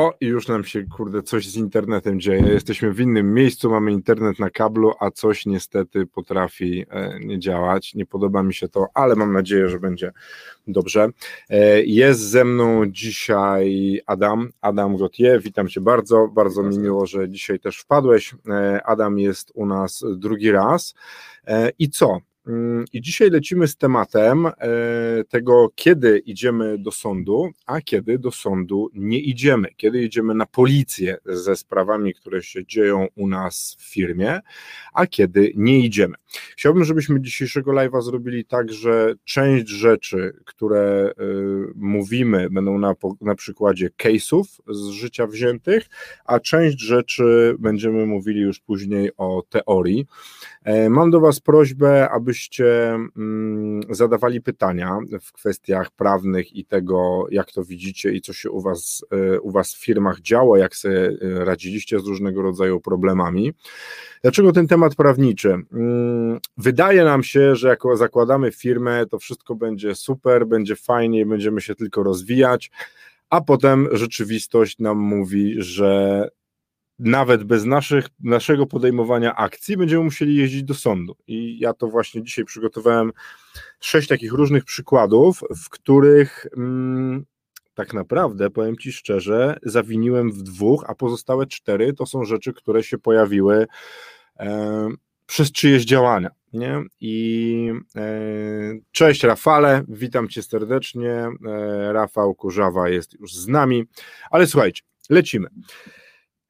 O, i już nam się, kurde, coś z internetem dzieje. Jesteśmy w innym miejscu, mamy internet na kablu, a coś niestety potrafi e, nie działać. Nie podoba mi się to, ale mam nadzieję, że będzie dobrze. E, jest ze mną dzisiaj Adam, Adam Gautier. Witam Cię bardzo, bardzo mi miło, że dzisiaj też wpadłeś. E, Adam jest u nas drugi raz. I co? Mm, I dzisiaj lecimy z tematem e, tego, kiedy idziemy do sądu, a kiedy do sądu nie idziemy, kiedy idziemy na policję ze sprawami, które się dzieją u nas w firmie, a kiedy nie idziemy. Chciałbym, żebyśmy dzisiejszego live'a zrobili tak, że część rzeczy, które e, mówimy, będą na, na przykładzie case'ów z życia wziętych, a część rzeczy będziemy mówili już później o teorii. E, mam do Was prośbę, abyście mm, zadawali pytania w kwestiach prawnych i tego, jak to widzicie i co się u Was, e, u was w firmach działo, jak sobie e, radziliście z różnego rodzaju problemami. Dlaczego ten temat prawniczy? Mm, wydaje nam się, że jak zakładamy firmę, to wszystko będzie super, będzie fajnie, będziemy się tylko rozwijać, a potem rzeczywistość nam mówi, że nawet bez naszych, naszego podejmowania akcji będziemy musieli jeździć do sądu. I ja to właśnie dzisiaj przygotowałem sześć takich różnych przykładów, w których mm, tak naprawdę, powiem Ci szczerze, zawiniłem w dwóch, a pozostałe cztery to są rzeczy, które się pojawiły e, przez czyjeś działania. Nie? I e, cześć Rafale, witam Cię serdecznie. E, Rafał Kurzawa jest już z nami, ale słuchajcie, lecimy.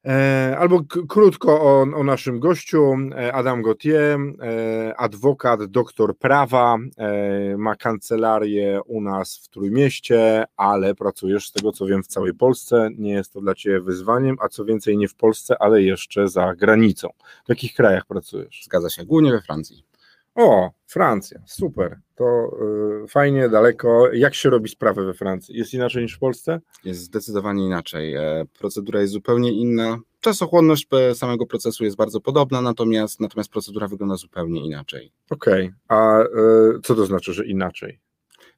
E, albo krótko o, o, naszym gościu, e, Adam Gautier, e, adwokat, doktor prawa, ma kancelarię u nas w Trójmieście, ale pracujesz z tego co wiem w całej Polsce, nie jest to dla Ciebie wyzwaniem, a co więcej nie w Polsce, ale jeszcze za granicą. W jakich krajach pracujesz? Zgadza się, głównie we Francji. O, Francja, super. To y, fajnie, daleko. Jak się robi sprawę we Francji? Jest inaczej niż w Polsce? Jest zdecydowanie inaczej. E, procedura jest zupełnie inna. Czasochłonność samego procesu jest bardzo podobna, natomiast, natomiast procedura wygląda zupełnie inaczej. Okej, okay. a y, co to znaczy, że inaczej?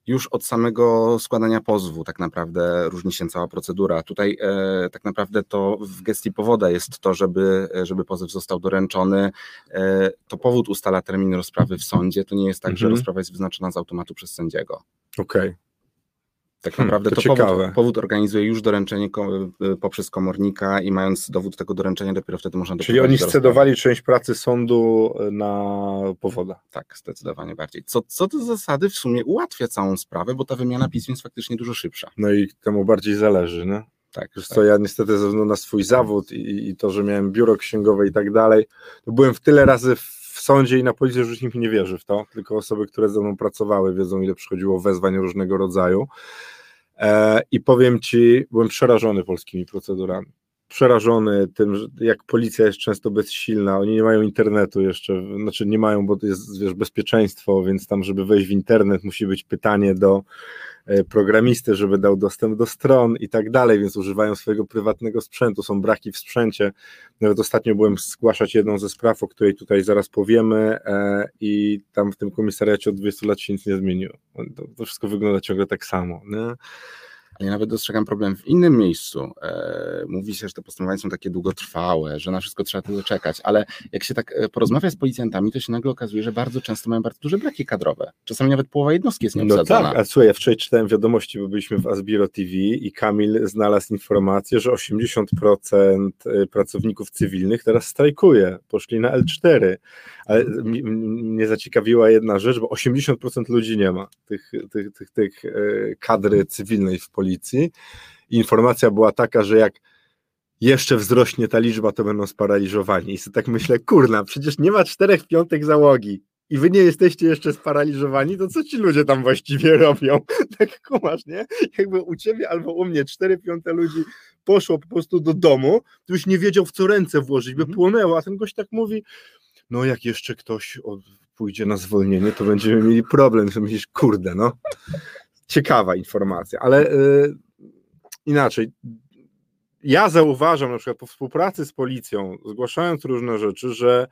Już od samego składania pozwu tak naprawdę różni się cała procedura. Tutaj e, tak naprawdę to w gestii powoda jest to, żeby, żeby pozew został doręczony. E, to powód ustala termin rozprawy w sądzie. To nie jest tak, mhm. że rozprawa jest wyznaczona z automatu przez sędziego. Okej. Okay. Tak hmm, naprawdę hmm, to, to powód, powód, organizuje już doręczenie y, poprzez komornika i mając dowód tego doręczenia, dopiero wtedy można Czyli oni scedowali część pracy sądu y, na powoda. Tak, zdecydowanie bardziej. Co, co do zasady w sumie ułatwia całą sprawę, bo ta wymiana pism jest faktycznie dużo szybsza. No i temu bardziej zależy, no. Tak, Wiesz tak. co, ja niestety ze względu na swój zawód i, i to, że miałem biuro księgowe i tak dalej, byłem w tyle razy w sądzie i na policji, że nikt nie wierzy w to, tylko osoby, które ze mną pracowały, wiedzą, ile przychodziło wezwań różnego rodzaju. E, I powiem Ci, byłem przerażony polskimi procedurami. Przerażony tym, jak policja jest często bezsilna. Oni nie mają internetu jeszcze, znaczy nie mają, bo to jest wiesz, bezpieczeństwo, więc tam, żeby wejść w internet, musi być pytanie do E, programisty, żeby dał dostęp do stron i tak dalej, więc używają swojego prywatnego sprzętu, są braki w sprzęcie. Nawet ostatnio byłem zgłaszać jedną ze spraw, o której tutaj zaraz powiemy e, i tam w tym komisariacie od 20 lat się nic nie zmieniło. To, wszystko wygląda ciągle tak samo. Nie? Ja nawet dostrzegam problem w innym miejscu. E, mówi się, że te postępowania są takie długotrwałe, że na wszystko trzeba tyle czekać, ale jak się tak e, porozmawia z policjantami, to się nagle okazuje, że bardzo często mają bardzo duże braki kadrowe. Czasami nawet połowa jednostki jest nieobsadzona. No tak, a słuchaj, ja wczoraj czytałem wiadomości, bo byliśmy w Asbiro TV i Kamil znalazł informację, że 80% e, pracowników cywilnych teraz strajkuje, poszli na L4. Ale mnie zaciekawiła jedna rzecz, bo 80% ludzi nie ma tych, tych, tych, tych kadry cywilnej w policji. I informacja była taka, że jak jeszcze wzrośnie ta liczba, to będą sparaliżowani. I sobie tak myślę, kurna, przecież nie ma czterech piątek załogi i wy nie jesteście jeszcze sparaliżowani, to co ci ludzie tam właściwie robią? Tak kumasz, nie? Jakby u ciebie albo u mnie cztery piąte ludzi poszło po prostu do domu, to już nie wiedział w co ręce włożyć, by Mhm. płonęło, a ten gość tak mówi, no jak jeszcze ktoś od, pójdzie na zwolnienie, to będziemy mieli problem. To myślisz, kurde, no. Ciekawa informacja, ale y, inaczej. Ja zauważam na przykład po współpracy z policją, zgłaszając różne rzeczy, że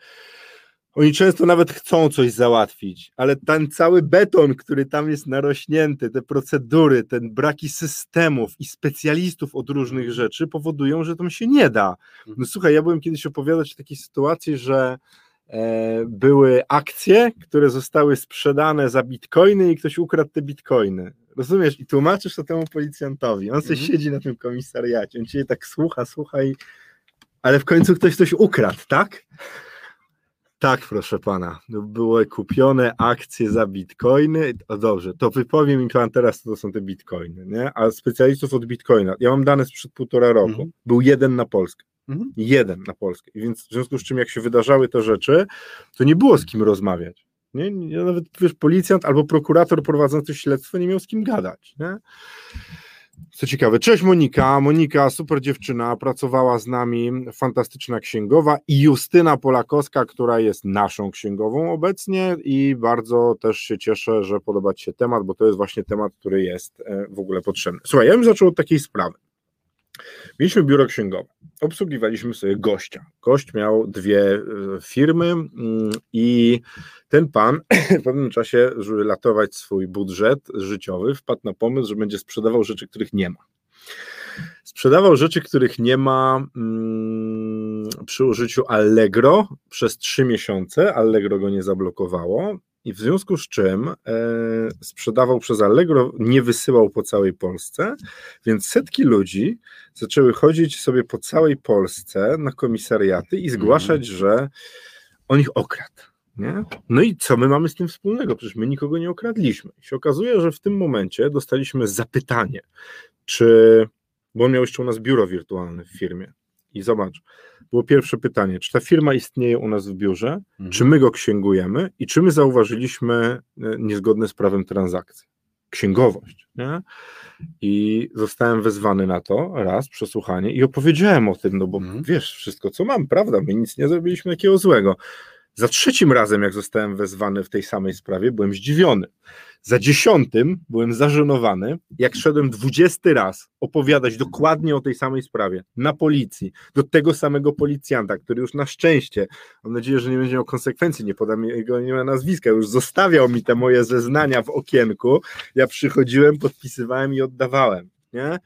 oni często nawet chcą coś załatwić, ale ten cały beton, który tam jest narośnięty, te procedury, ten braki systemów i specjalistów od różnych rzeczy powodują, że tam się nie da. No słuchaj, ja byłem kiedyś opowiadać o takiej sytuacji, że były akcje, które zostały sprzedane za bitcoiny i ktoś ukradł te bitcoiny. Rozumiesz? I tłumaczysz to temu policjantowi. On sobie Mhm. siedzi na tym komisariacie, on cię tak słucha, słucha i... Ale w końcu ktoś coś ukradł, tak? Tak, proszę pana. No, Były kupione akcje za bitcoiny. O dobrze, to wypowiem mi pan teraz, co to są te bitcoiny, nie? A specjalistów od bitcoina. Ja mam dane sprzed półtora roku. Mhm. Był jeden na Polskę. Mhm. Jeden na Polskę. I więc w związku z czym, jak się wydarzały te rzeczy, to nie było z kim rozmawiać. Nie? Ja nawet wiesz, policjant albo prokurator prowadzący śledztwo nie miał z kim gadać. Nie? Co ciekawe, cześć Monika. Monika, super dziewczyna, pracowała z nami, fantastyczna księgowa i Justyna Polakowska, która jest naszą księgową obecnie i bardzo też się cieszę, że podoba Ci się temat, bo to jest właśnie temat, który jest e, w ogóle potrzebny. Słuchaj, ja bym zaczął od takiej sprawy. Mieliśmy biuro księgowe, obsługiwaliśmy sobie gościa. Gość miał dwie e, firmy mm, i ten pan w pewnym czasie, żeby ratować swój budżet życiowy, wpadł na pomysł, że będzie sprzedawał rzeczy, których nie ma. Sprzedawał rzeczy, których nie ma mm, przy użyciu Allegro przez trzy miesiące. Allegro go nie zablokowało. I w związku z czym e, sprzedawał przez Allegro, nie wysyłał po całej Polsce, więc setki ludzi zaczęły chodzić sobie po całej Polsce na komisariaty i zgłaszać, że on ich okradł. Nie? No i co my mamy z tym wspólnego? Przecież my nikogo nie okradliśmy. I się okazuje, że w tym momencie dostaliśmy zapytanie, czy, bo on miał jeszcze u nas biuro wirtualne w firmie. I zobacz, było pierwsze pytanie, czy ta firma istnieje u nas w biurze, Mhm. czy my go księgujemy i czy my zauważyliśmy e, niezgodne z prawem transakcje. Księgowość. Nie? I zostałem wezwany na to raz, przesłuchanie i opowiedziałem o tym, no bo Mhm. wiesz, wszystko co mam, prawda, my nic nie zrobiliśmy takiego złego. Za trzecim razem, jak zostałem wezwany w tej samej sprawie, byłem zdziwiony. Za dziesiątym byłem zażenowany, jak szedłem dwudziesty raz opowiadać dokładnie o tej samej sprawie na policji, do tego samego policjanta, który już na szczęście, mam nadzieję, że nie będzie miał konsekwencji, nie podam jego nie ma nazwiska, już zostawiał mi te moje zeznania w okienku. Ja przychodziłem, podpisywałem i oddawałem. Nie?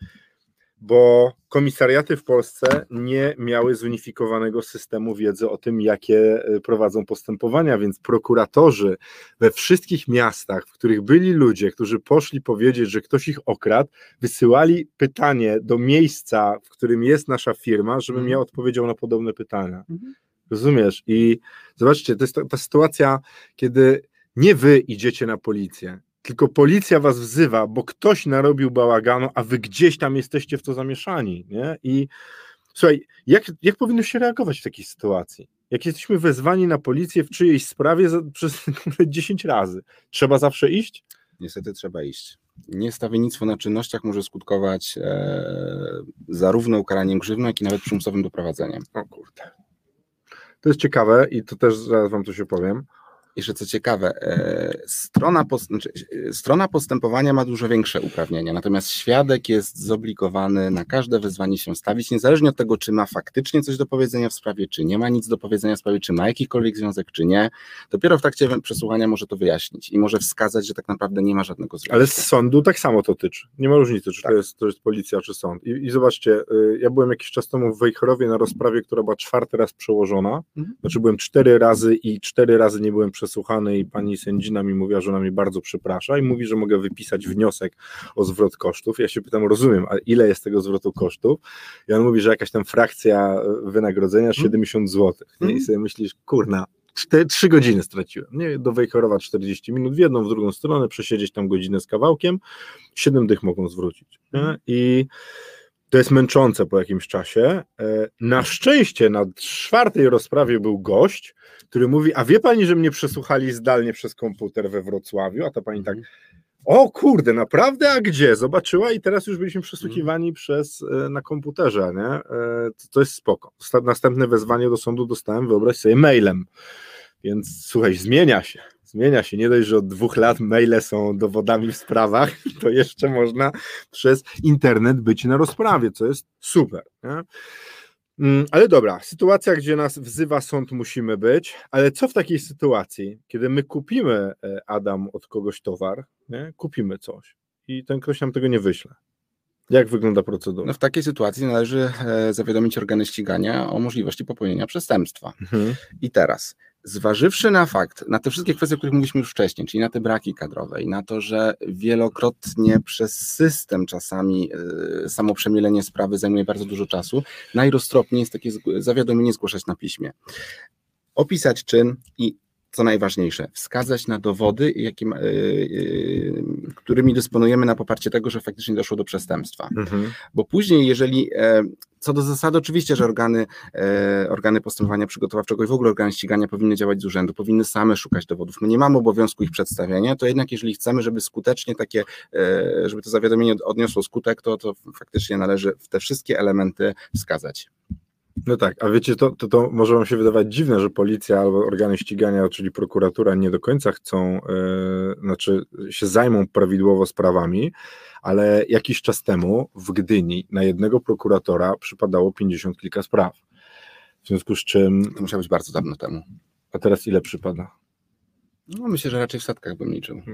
Bo komisariaty w Polsce nie miały zunifikowanego systemu wiedzy o tym, jakie e, prowadzą postępowania, więc prokuratorzy we wszystkich miastach, w których byli ludzie, którzy poszli powiedzieć, że ktoś ich okradł, wysyłali pytanie do miejsca, w którym jest nasza firma, żebym Mhm. ja odpowiedział na podobne pytania. Mhm. Rozumiesz? I zobaczcie, to jest ta, ta sytuacja, kiedy nie wy idziecie na policję, tylko policja was wzywa, bo ktoś narobił bałaganu, a wy gdzieś tam jesteście w to zamieszani, nie? I słuchaj, jak, jak powinno się reagować w takiej sytuacji? Jak jesteśmy wezwani na policję w czyjejś sprawie za, przez 10 razy, trzeba zawsze iść? Niestety trzeba iść. Niestawiennictwo na czynnościach może skutkować e, zarówno ukaraniem grzywną, jak i nawet przymusowym doprowadzeniem. O kurde. To jest ciekawe i to też zaraz wam coś opowiem. Jeszcze co ciekawe, e, strona, pos, znaczy, e, strona postępowania ma dużo większe uprawnienia, natomiast świadek jest zobligowany na każde wezwanie się stawić, niezależnie od tego, czy ma faktycznie coś do powiedzenia w sprawie, czy nie ma nic do powiedzenia w sprawie, czy ma jakikolwiek związek, czy nie. Dopiero w trakcie przesłuchania może to wyjaśnić i może wskazać, że tak naprawdę nie ma żadnego związku. Ale z sądu tak samo to tyczy. Nie ma różnicy, czy Tak. to, jest, to jest policja, czy sąd. I, I zobaczcie, y, ja byłem jakiś czas temu w Wejherowie na rozprawie, która była czwarty raz przełożona. Mhm. Znaczy byłem cztery razy i cztery razy nie byłem przesłuchany i pani sędzina mi mówiła, że ona mnie bardzo przeprasza i mówi, że mogę wypisać wniosek o zwrot kosztów. Ja się pytam, rozumiem, a ile jest tego zwrotu kosztów? I on mówi, że jakaś tam frakcja y, wynagrodzenia 70 zł. Nie? I Mhm. sobie myślisz, kurna, cztery, trzy godziny straciłem. Nie, do Wejherowa 40 minut w jedną, w drugą stronę, przesiedzieć tam godzinę z kawałkiem, 7 dych mogą zwrócić. Nie? I to jest męczące po jakimś czasie. E, na szczęście na czwartej rozprawie był gość, który mówi, a wie pani, że mnie przesłuchali zdalnie przez komputer we Wrocławiu, a ta pani tak, o kurde, naprawdę, a gdzie? Zobaczyła i teraz już byliśmy przesłuchiwani przez, e, na komputerze, nie? E, to, to jest spoko. Następne wezwanie do sądu dostałem, wyobraź sobie, mailem. Więc słuchaj, zmienia się. Zmienia się. Nie dość, że od dwóch lat maile są dowodami w sprawach, to jeszcze można przez internet być na rozprawie, co jest super. Nie? Mm, ale dobra, sytuacja, gdzie nas wzywa sąd, musimy być, ale co w takiej sytuacji, kiedy my kupimy, e, Adam, od kogoś towar, nie? kupimy coś i ten ktoś nam tego nie wyśle? Jak wygląda procedura? No w takiej sytuacji należy e, zawiadomić organy ścigania o możliwości popełnienia przestępstwa. Mhm. I teraz, zważywszy na fakt, na te wszystkie kwestie, o których mówiliśmy już wcześniej, czyli na te braki kadrowe i na to, że wielokrotnie przez system czasami y, samo przemielenie sprawy zajmuje bardzo dużo czasu, najroztropniej jest takie zawiadomienie zgłaszać na piśmie. Opisać czyn i co najważniejsze, wskazać na dowody, jakim, yy, którymi dysponujemy na poparcie tego, że faktycznie doszło do przestępstwa. Mhm. Bo później, jeżeli e, co do zasady, oczywiście, że organy, e, organy postępowania przygotowawczego i w ogóle organy ścigania powinny działać z urzędu, powinny same szukać dowodów. My nie mamy obowiązku ich przedstawiania, to jednak jeżeli chcemy, żeby skutecznie takie, e, żeby to zawiadomienie odniosło skutek, to, to faktycznie należy w te wszystkie elementy wskazać. No tak, a wiecie, to, to, to może wam się wydawać dziwne, że policja albo organy ścigania, czyli prokuratura nie do końca chcą, yy, znaczy się zajmą prawidłowo sprawami, ale jakiś czas temu w Gdyni na jednego prokuratora przypadało 50 kilka spraw. W związku z czym. To musiało być bardzo dawno temu. A teraz ile przypada? No myślę, że raczej w setkach bym liczył.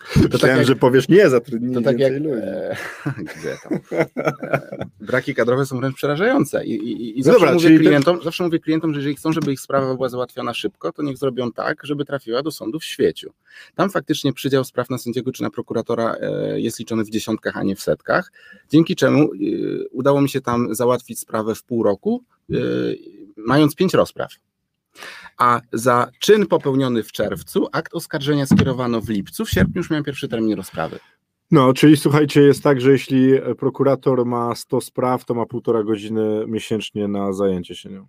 To tak Myślałem, tak jak, że powiesz nie, zatrudnij to tak jak, ludzi. E, gdzie tam? E, braki kadrowe są wręcz przerażające i, i, i zawsze, Dobra, mówię klientom, ten... zawsze mówię klientom, że jeżeli chcą, żeby ich sprawa była załatwiona szybko, to niech zrobią tak, żeby trafiła do sądu w świeciu. Tam faktycznie przydział spraw na sędziego czy na prokuratora e, jest liczony w dziesiątkach, a nie w setkach, dzięki czemu e, udało mi się tam załatwić sprawę w pół roku, e, mając pięć rozpraw a za czyn popełniony w czerwcu akt oskarżenia skierowano w lipcu, w sierpniu już miałem pierwszy termin rozprawy. No, czyli słuchajcie, jest tak, że jeśli prokurator ma 100 spraw, to ma półtora godziny miesięcznie na zajęcie się nią.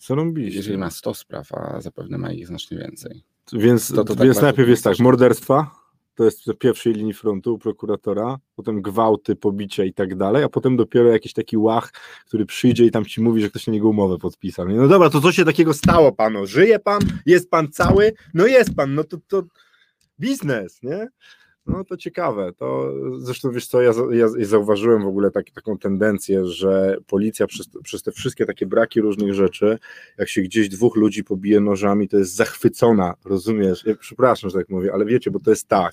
Co robisz? Jeżeli ma 100 spraw, a zapewne ma ich znacznie więcej. Więc, to, to tak więc najpierw jest tak, morderstwa, to jest w pierwszej linii frontu prokuratora, potem gwałty, pobicia i tak dalej, a potem dopiero jakiś taki łach, który przyjdzie i tam ci mówi, że ktoś na niego umowę podpisał. No dobra, to co się takiego stało panu? Żyje pan? Jest pan cały? No jest pan, no to, to biznes, nie? No to ciekawe. To zresztą wiesz co, ja, ja, zauważyłem w ogóle tak, taką tendencję, że policja przez, przez te wszystkie takie braki różnych rzeczy, jak się gdzieś dwóch ludzi pobije nożami, to jest zachwycona, rozumiesz? Ja, przepraszam, że tak mówię, ale wiecie, bo to jest tak.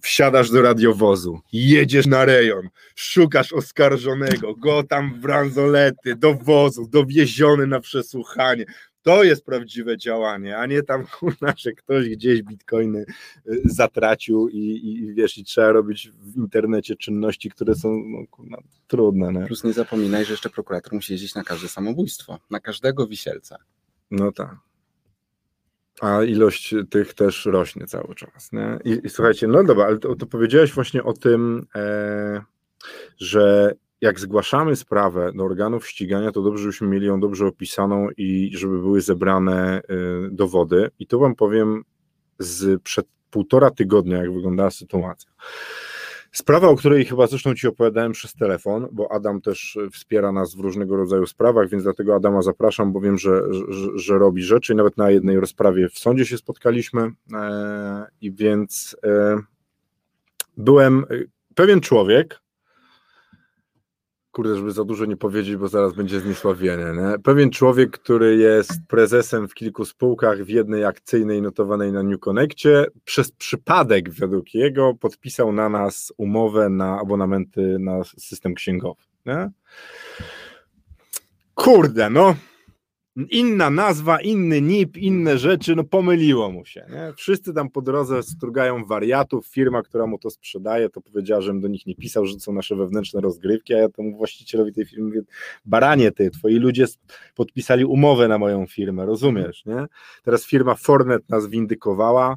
Wsiadasz do radiowozu, jedziesz na rejon, szukasz oskarżonego, go tam w bransolety, do wozu, dowieziony na przesłuchanie, to jest prawdziwe działanie, a nie tam kurna, że ktoś gdzieś bitcoiny y, zatracił i, i wiesz, i trzeba robić w internecie czynności, które są no, kurna, trudne. Nie? Plus nie zapominaj, że jeszcze prokurator musi jeździć na każde samobójstwo, na każdego wisielca. No tak. A ilość tych też rośnie cały czas. Nie? I, i słuchajcie, no dobra, ale to, to powiedziałeś właśnie o tym, e, że jak zgłaszamy sprawę do organów ścigania, to dobrze, żebyśmy mieli ją dobrze opisaną i żeby były zebrane y, dowody. I to Wam powiem z przed półtora tygodnia, jak wyglądała sytuacja. Sprawa, o której chyba zresztą Ci opowiadałem przez telefon, bo Adam też wspiera nas w różnego rodzaju sprawach, więc dlatego Adama zapraszam, bo wiem, że, że, że robi rzeczy i nawet na jednej rozprawie w sądzie się spotkaliśmy e, i więc e, byłem e, pewien człowiek, kurde, żeby za dużo nie powiedzieć, bo zaraz będzie zniesławienie. Nie? Pewien człowiek, który jest prezesem w kilku spółkach, w jednej akcyjnej notowanej na New Connectie, przez przypadek według jego podpisał na nas umowę na abonamenty na system księgowy. Nie? Kurde, no inna nazwa, inny NIP, inne rzeczy, no pomyliło mu się. Nie? Wszyscy tam po drodze strugają wariatów. Firma, która mu to sprzedaje, to powiedziała, żebym do nich nie pisał, że są nasze wewnętrzne rozgrywki, a ja temu właścicielowi tej firmy mówię, baranie ty, twoi ludzie podpisali umowę na moją firmę, rozumiesz, nie? Teraz firma Fornet nas windykowała,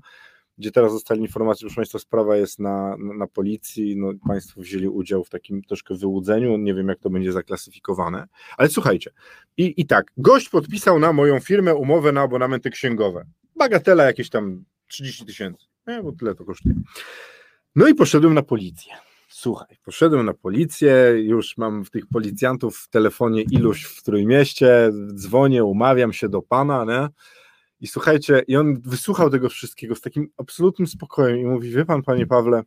gdzie teraz dostali informację, że Państwa sprawa jest na, na, na, policji, no, Państwo wzięli udział w takim troszkę wyłudzeniu, nie wiem jak to będzie zaklasyfikowane, ale słuchajcie, i, i tak, gość podpisał na moją firmę umowę na abonamenty księgowe, bagatela jakieś tam 30 tysięcy, bo tyle to kosztuje. No i poszedłem na policję. Słuchaj, poszedłem na policję, już mam tych policjantów w telefonie iluś w Trójmieście, dzwonię, umawiam się do pana, nie? I słuchajcie, i on wysłuchał tego wszystkiego z takim absolutnym spokojem i mówi, wie pan, panie Pawle,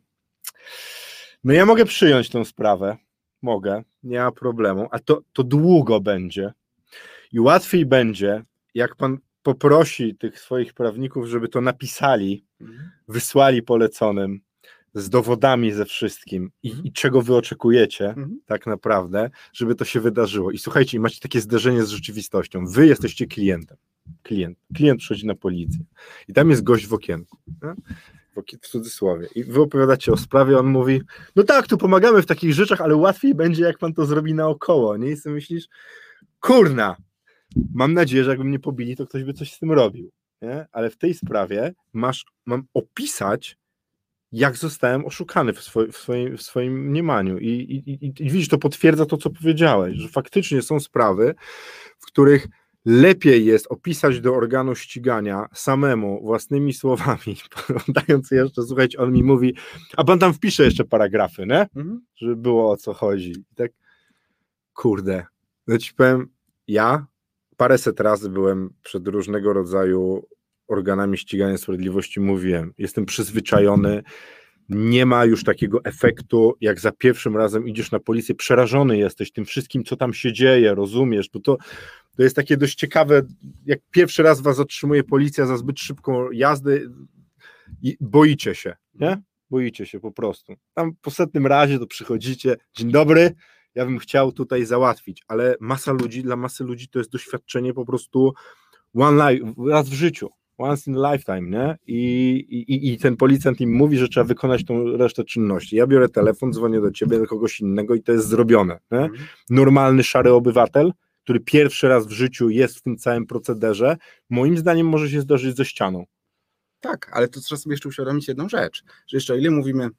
no ja mogę przyjąć tę sprawę, mogę, nie ma problemu, a to, to długo będzie i łatwiej będzie, jak pan poprosi tych swoich prawników, żeby to napisali, mhm. wysłali poleconym, z dowodami, ze wszystkim i, mhm. i czego wy oczekujecie mhm. tak naprawdę, żeby to się wydarzyło. I słuchajcie, macie takie zderzenie z rzeczywistością. Wy jesteście klientem. Klient. Klient przychodzi na policję i tam jest gość w okienku. W cudzysłowie. I wy opowiadacie o sprawie, on mówi, no tak, tu pomagamy w takich rzeczach, ale łatwiej będzie, jak pan to zrobi naokoło, nie? I sobie myślisz, kurna, mam nadzieję, że jakby mnie pobili, to ktoś by coś z tym robił, nie? Ale w tej sprawie masz, mam opisać jak zostałem oszukany w, w, swoim, w swoim mniemaniu. I, i, i, I widzisz, to potwierdza to, co powiedziałeś, że faktycznie są sprawy, w których lepiej jest opisać do organu ścigania samemu, własnymi słowami, dając jeszcze, słuchajcie, on mi mówi, a pan tam wpisze jeszcze paragrafy, nie? Mhm. Żeby było o co chodzi. I tak, kurde, no ci powiem, ja paręset razy byłem przed różnego rodzaju organami ścigania sprawiedliwości mówiłem. Jestem przyzwyczajony. Nie ma już takiego efektu, jak za pierwszym razem idziesz na policję, przerażony jesteś tym wszystkim, co tam się dzieje, rozumiesz? Bo to, to jest takie dość ciekawe, jak pierwszy raz was zatrzymuje policja za zbyt szybką jazdę, i boicie się, nie? Boicie się po prostu. Tam po setnym razie to przychodzicie, dzień dobry, ja bym chciał tutaj załatwić, ale masa ludzi, dla masy ludzi to jest doświadczenie po prostu one life, raz w życiu once in a lifetime, nie? I, i, I ten policjant im mówi, że trzeba wykonać tą resztę czynności. Ja biorę telefon, dzwonię do ciebie, do kogoś innego i to jest zrobione. Nie? Mhm. Normalny, szary obywatel, który pierwszy raz w życiu jest w tym całym procederze, moim zdaniem może się zdarzyć ze ścianą. Tak, ale to trzeba sobie jeszcze uświadomić jedną rzecz, że jeszcze o ile mówimy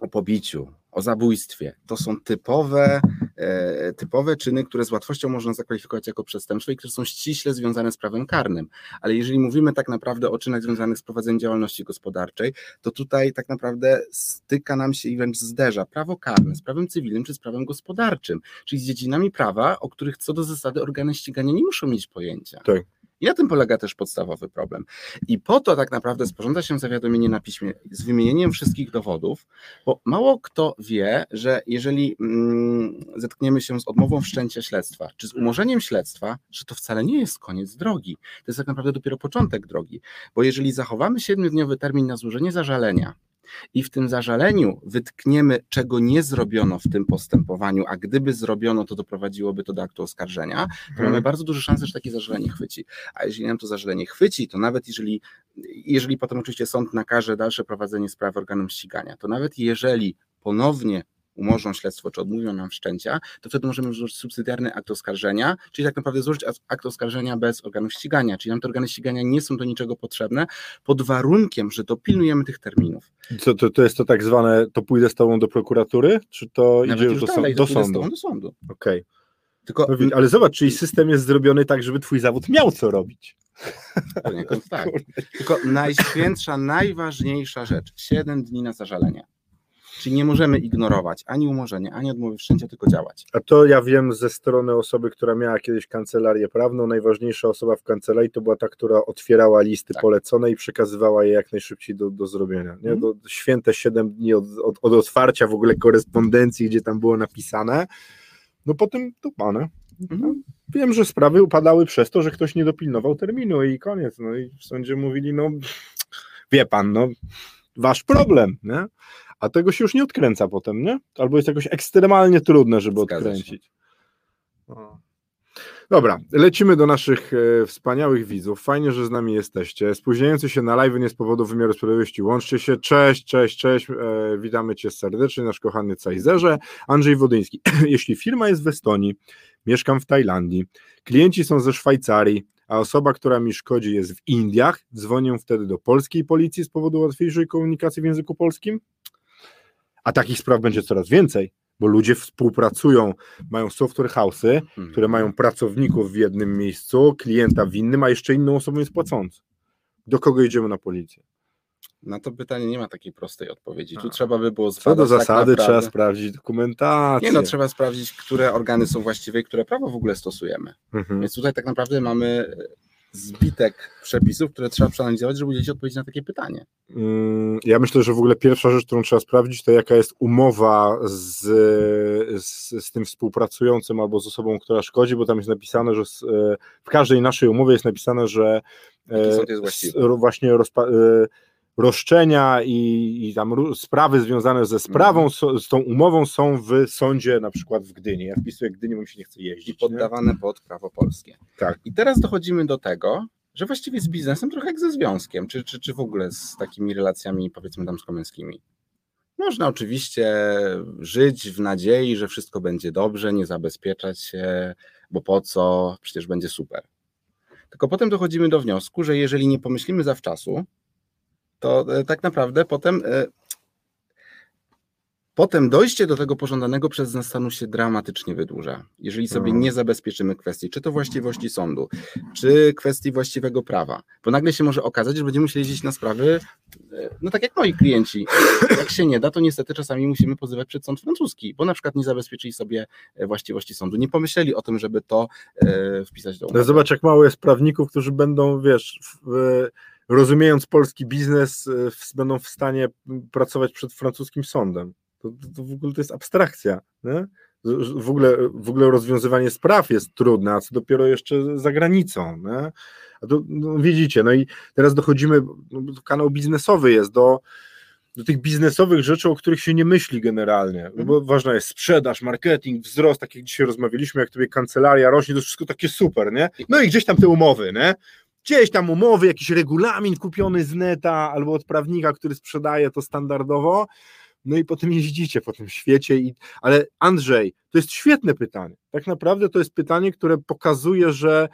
o pobiciu, o zabójstwie. To są typowe, e, typowe czyny, które z łatwością można zakwalifikować jako przestępstwo i które są ściśle związane z prawem karnym. Ale jeżeli mówimy tak naprawdę o czynach związanych z prowadzeniem działalności gospodarczej, to tutaj tak naprawdę styka nam się i wręcz zderza prawo karne z prawem cywilnym czy z prawem gospodarczym, czyli z dziedzinami prawa, o których co do zasady organy ścigania nie muszą mieć pojęcia. Tak. I na tym polega też podstawowy problem. I po to tak naprawdę sporządza się zawiadomienie na piśmie z wymienieniem wszystkich dowodów, bo mało kto wie, że jeżeli mm, zetkniemy się z odmową wszczęcia śledztwa, czy z umorzeniem śledztwa, że to wcale nie jest koniec drogi. To jest tak naprawdę dopiero początek drogi, bo jeżeli zachowamy siedmiodniowy termin na złożenie zażalenia, i w tym zażaleniu wytkniemy, czego nie zrobiono w tym postępowaniu, a gdyby zrobiono, to doprowadziłoby to do aktu oskarżenia, to hmm. mamy bardzo duże szanse, że takie zażalenie chwyci. A jeżeli nam to zażalenie chwyci, to nawet jeżeli, jeżeli potem oczywiście sąd nakaże dalsze prowadzenie sprawy organom ścigania, to nawet jeżeli ponownie umorzą śledztwo, czy odmówią nam wszczęcia, to wtedy możemy złożyć subsydiarny akt oskarżenia, czyli tak naprawdę złożyć akt oskarżenia bez organów ścigania, czyli nam te organy ścigania nie są do niczego potrzebne, pod warunkiem, że dopilnujemy tych terminów. Co, to, to jest to tak zwane, to pójdę z tobą do prokuratury, czy to Nawet idzie już do, dalej, do sądu? do sądu. Okej. Okay. Tylko, no, ale zobacz, czyli system jest zrobiony tak, żeby twój zawód miał co robić. Poniekąd tak. Tylko najświętsza, najważniejsza rzecz, 7 dni na zażalenie. Czyli nie możemy ignorować ani umorzenia, ani odmowy wszczęcia, tylko działać. A to ja wiem ze strony osoby, która miała kiedyś kancelarię prawną, najważniejsza osoba w kancelarii to była ta, która otwierała listy tak. polecone i przekazywała je jak najszybciej do, do zrobienia. Nie? Mm. Do, święte 7 dni od, od, od otwarcia w ogóle korespondencji, gdzie tam było napisane, no potem to pane. Mhm. Wiem, że sprawy upadały przez to, że ktoś nie dopilnował terminu i koniec. No i w sądzie mówili, no wie pan, no wasz problem, nie? A tego się już nie odkręca potem, nie? Albo jest jakoś ekstremalnie trudne, żeby Zgadza odkręcić. Dobra, lecimy do naszych e, wspaniałych widzów. Fajnie, że z nami jesteście. Spóźniający się na live nie z powodu wymiaru sprawiedliwości. Łączcie się. Cześć, cześć, cześć. E, witamy Cię serdecznie, nasz kochany Cajzerze. Andrzej Wodyński. Jeśli firma jest w Estonii, mieszkam w Tajlandii, klienci są ze Szwajcarii, a osoba, która mi szkodzi jest w Indiach, dzwonię wtedy do polskiej policji z powodu łatwiejszej komunikacji w języku polskim? A takich spraw będzie coraz więcej, bo ludzie współpracują, mają software house'y, Mhm. które mają pracowników w jednym miejscu, klienta w innym, a jeszcze inną osobą jest płacący. Do kogo idziemy na policję? Na to pytanie nie ma takiej prostej odpowiedzi. Tu A. trzeba by było Co do zbadać tak zasady naprawdę- trzeba sprawdzić dokumentację. Nie no, trzeba sprawdzić, które organy są właściwe i które prawo w ogóle stosujemy. Mhm. Więc tutaj tak naprawdę mamy zbitek przepisów, które trzeba przeanalizować, żeby udzielić odpowiedzi na takie pytanie. Mm, Ja myślę, że w ogóle pierwsza rzecz, którą trzeba sprawdzić, to jaka jest umowa z, z, z tym współpracującym albo z osobą, która szkodzi, bo tam jest napisane, że z, e, w każdej naszej umowie jest napisane, że e, Jaki sąd jest właściwy? właśnie rozpa- e, roszczenia i, i tam sprawy związane ze sprawą, Mhm. so, z tą umową są w sądzie na przykład w Gdyni. Ja wpisuję Gdyni, bo mi się nie chce I jeździć. nie? poddawane pod prawo polskie. Tak. I teraz dochodzimy do tego, że właściwie z biznesem trochę jak ze związkiem, czy, czy, czy w ogóle z takimi relacjami powiedzmy damsko-męskimi. Można oczywiście żyć w nadziei, że wszystko będzie dobrze, nie zabezpieczać się, bo po co, przecież będzie super. Tylko potem dochodzimy do wniosku, że jeżeli nie pomyślimy zawczasu, to e, tak naprawdę potem, e, potem dojście do tego pożądanego przez nas stanu się dramatycznie wydłuża. Jeżeli sobie Mhm. nie zabezpieczymy kwestii, czy to właściwości sądu, czy kwestii właściwego prawa, bo nagle się może okazać, że będziemy musieli jeździć na sprawy, e, no tak jak moi klienci. Jak się nie da, to niestety czasami musimy pozywać przed sąd francuski, bo na przykład nie zabezpieczyli sobie właściwości sądu, nie pomyśleli o tym, żeby to wpisać do No umowy. zobacz, jak mało jest prawników, którzy będą, wiesz, w, rozumiejąc polski biznes, e, będą w stanie pracować przed francuskim sądem. To, to, w ogóle to jest abstrakcja. Nie? W ogóle, w ogóle rozwiązywanie spraw jest trudne, a co dopiero jeszcze za granicą. Nie? A to, no, widzicie, no i teraz dochodzimy, no, kanał biznesowy jest do, do tych biznesowych rzeczy, o których się nie myśli generalnie, no bo ważna jest sprzedaż, marketing, wzrost, tak jak dzisiaj rozmawialiśmy, jak tobie kancelaria rośnie, to wszystko takie super, nie? No i gdzieś tam te umowy, nie? Gdzieś tam umowy, jakiś regulamin kupiony z neta albo od prawnika, który sprzedaje to standardowo, no i potem jeździcie po tym świecie. I... Ale Andrzej, to jest świetne pytanie. Tak naprawdę to jest pytanie, które pokazuje, że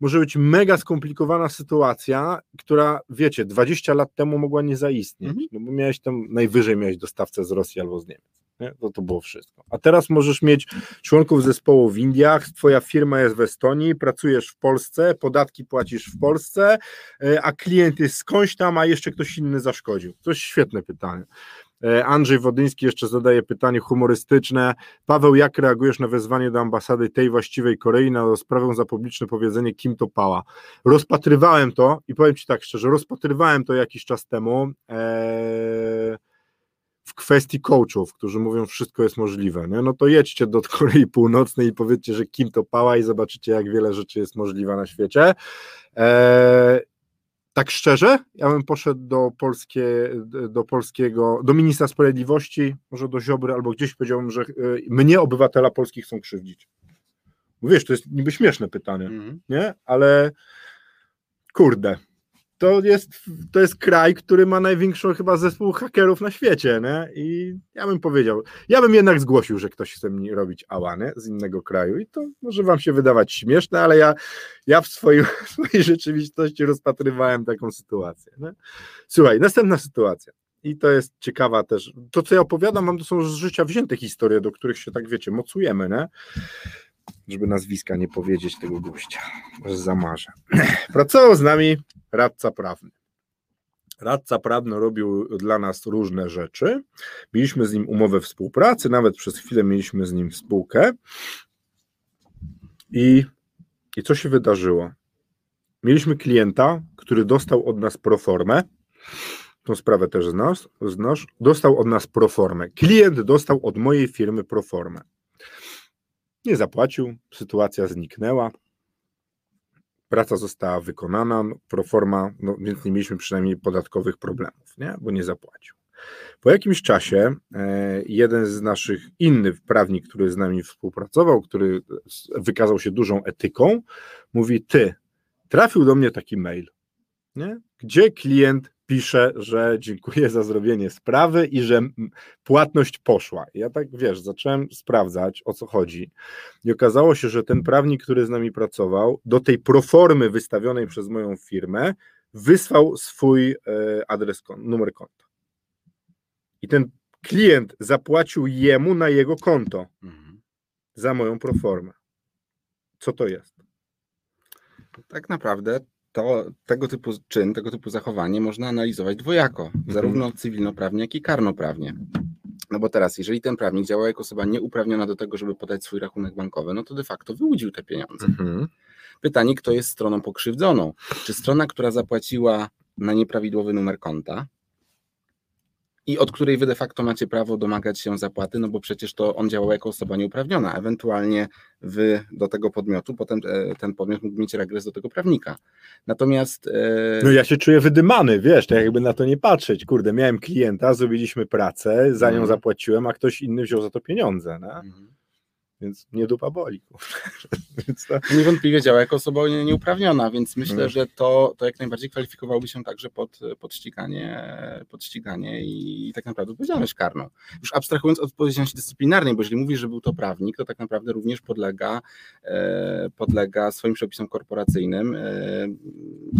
może być mega skomplikowana sytuacja, która, wiecie, 20 lat temu mogła nie zaistnieć, Mhm. no bo miałeś tam, najwyżej miałeś dostawcę z Rosji albo z Niemiec. Nie? To, to było wszystko. A teraz możesz mieć członków zespołu w Indiach, twoja firma jest w Estonii, pracujesz w Polsce, podatki płacisz w Polsce, e, a klient jest skądś tam, a jeszcze ktoś inny zaszkodził. To jest świetne pytanie. E, Andrzej Wodyński jeszcze zadaje pytanie humorystyczne. Paweł, jak reagujesz na wezwanie do ambasady tej właściwej Korei na rozprawę za publiczne powiedzenie Kim to pała? Rozpatrywałem to i powiem Ci tak szczerze, rozpatrywałem to jakiś czas temu e, w kwestii coachów, którzy mówią, wszystko jest możliwe. Nie? No to jedźcie do Korei Północnej i powiedzcie, że Kim to pała i zobaczycie, jak wiele rzeczy jest możliwe na świecie. E, tak szczerze, ja bym poszedł do, polskie, do polskiego, do ministra sprawiedliwości, może do Ziobry, albo gdzieś powiedziałbym, że y, mnie, obywatela polskich, chcą krzywdzić. Wiesz, to jest niby śmieszne pytanie, Mhm. nie? Ale kurde, to jest, to jest kraj, który ma największą chyba zespół hakerów na świecie, nie? I ja bym powiedział, ja bym jednak zgłosił, że ktoś chce mi robić ałany z innego kraju i to może wam się wydawać śmieszne, ale ja, ja w, swoim, w swojej rzeczywistości rozpatrywałem taką sytuację. Nie? Słuchaj, następna sytuacja. I to jest ciekawa też. To, co ja opowiadam wam, to są z życia wzięte historie, do których się tak, wiecie, mocujemy, nie? Żeby nazwiska nie powiedzieć tego gościa, że zamarzę. Pracował z nami radca prawny. Radca prawny robił dla nas różne rzeczy. Mieliśmy z nim umowę współpracy, nawet przez chwilę mieliśmy z nim spółkę. I, i co się wydarzyło? Mieliśmy klienta, który dostał od nas proformę. Tą sprawę też znasz, znasz. Dostał od nas proformę. Klient dostał od mojej firmy proformę. Nie zapłacił, sytuacja zniknęła praca została wykonana, no, proforma, no, więc nie mieliśmy przynajmniej podatkowych problemów, nie? bo nie zapłacił. Po jakimś czasie e, jeden z naszych innych prawnik, który z nami współpracował, który wykazał się dużą etyką, mówi: Ty, trafił do mnie taki mail, nie? gdzie klient pisze, że dziękuję za zrobienie sprawy i że płatność poszła. Ja tak, wiesz, zacząłem sprawdzać, o co chodzi i okazało się, że ten prawnik, który z nami pracował, do tej proformy wystawionej przez moją firmę wysłał swój e, adres, numer konta. I ten klient zapłacił jemu na jego konto mhm. za moją proformę. Co to jest? Tak naprawdę to tego typu czyn, tego typu zachowanie można analizować dwojako, mhm. zarówno cywilnoprawnie, jak i karnoprawnie. No bo teraz, jeżeli ten prawnik działał jako osoba nieuprawniona do tego, żeby podać swój rachunek bankowy, no to de facto wyłudził te pieniądze. Mhm. Pytanie, kto jest stroną pokrzywdzoną? Czy strona, która zapłaciła na nieprawidłowy numer konta, i od której wy de facto macie prawo domagać się zapłaty, no bo przecież to on działał jako osoba nieuprawniona, ewentualnie wy do tego podmiotu, potem e, ten podmiot mógł mieć regres do tego prawnika. Natomiast... E... No ja się czuję wydymany, wiesz, tak jakby na to nie patrzeć, kurde, miałem klienta, zrobiliśmy pracę, za nią mm. zapłaciłem, a ktoś inny wziął za to pieniądze, no? Mm więc nie dupa boli. to... Niewątpliwie działa jako osoba nieuprawniona, więc myślę, no. że to, to jak najbardziej kwalifikowałoby się także pod, pod, ściganie, pod ściganie i tak naprawdę odpowiedzialność karną. Już abstrahując od odpowiedzialności dyscyplinarnej, bo jeżeli mówisz, że był to prawnik, to tak naprawdę również podlega, e, podlega swoim przepisom korporacyjnym e,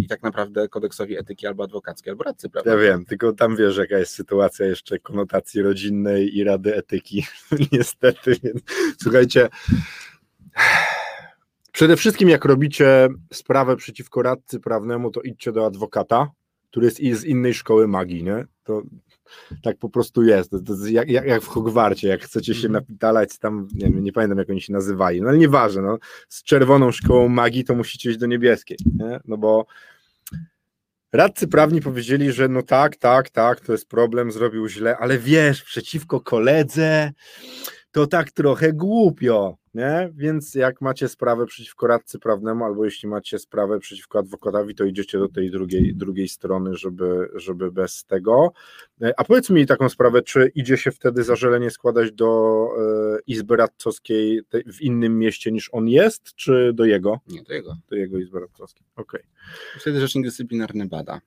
i tak naprawdę kodeksowi etyki albo adwokackiej, albo radcy prawda? Ja wiem, tylko tam wiesz, jaka jest sytuacja jeszcze konotacji rodzinnej i rady etyki, niestety, więc słuchajcie, Przede wszystkim jak robicie sprawę przeciwko radcy prawnemu, to idźcie do adwokata, który jest z innej szkoły magii, nie? To tak po prostu jest. To jak, jak, jak, w Hogwarcie, jak chcecie się mhm. napitalać tam, nie, nie pamiętam jak oni się nazywali, no ale nieważne, no, z czerwoną szkołą magii to musicie iść do niebieskiej, nie? no bo radcy prawni powiedzieli, że no tak, tak, tak, to jest problem, zrobił źle, ale wiesz, przeciwko koledze, to tak trochę głupio, nie? Więc jak macie sprawę przeciwko radcy prawnemu, albo jeśli macie sprawę przeciwko adwokatowi, to idziecie do tej drugiej, drugiej strony, żeby, żeby bez tego. E, a powiedz mi taką sprawę, czy idzie się wtedy zażalenie składać do e, Izby Radcowskiej w innym mieście niż on jest, czy do jego? Nie, do jego. Do jego Izby Radcowskiej, okej. Okay. Wtedy rzecznik dyscyplinarny bada.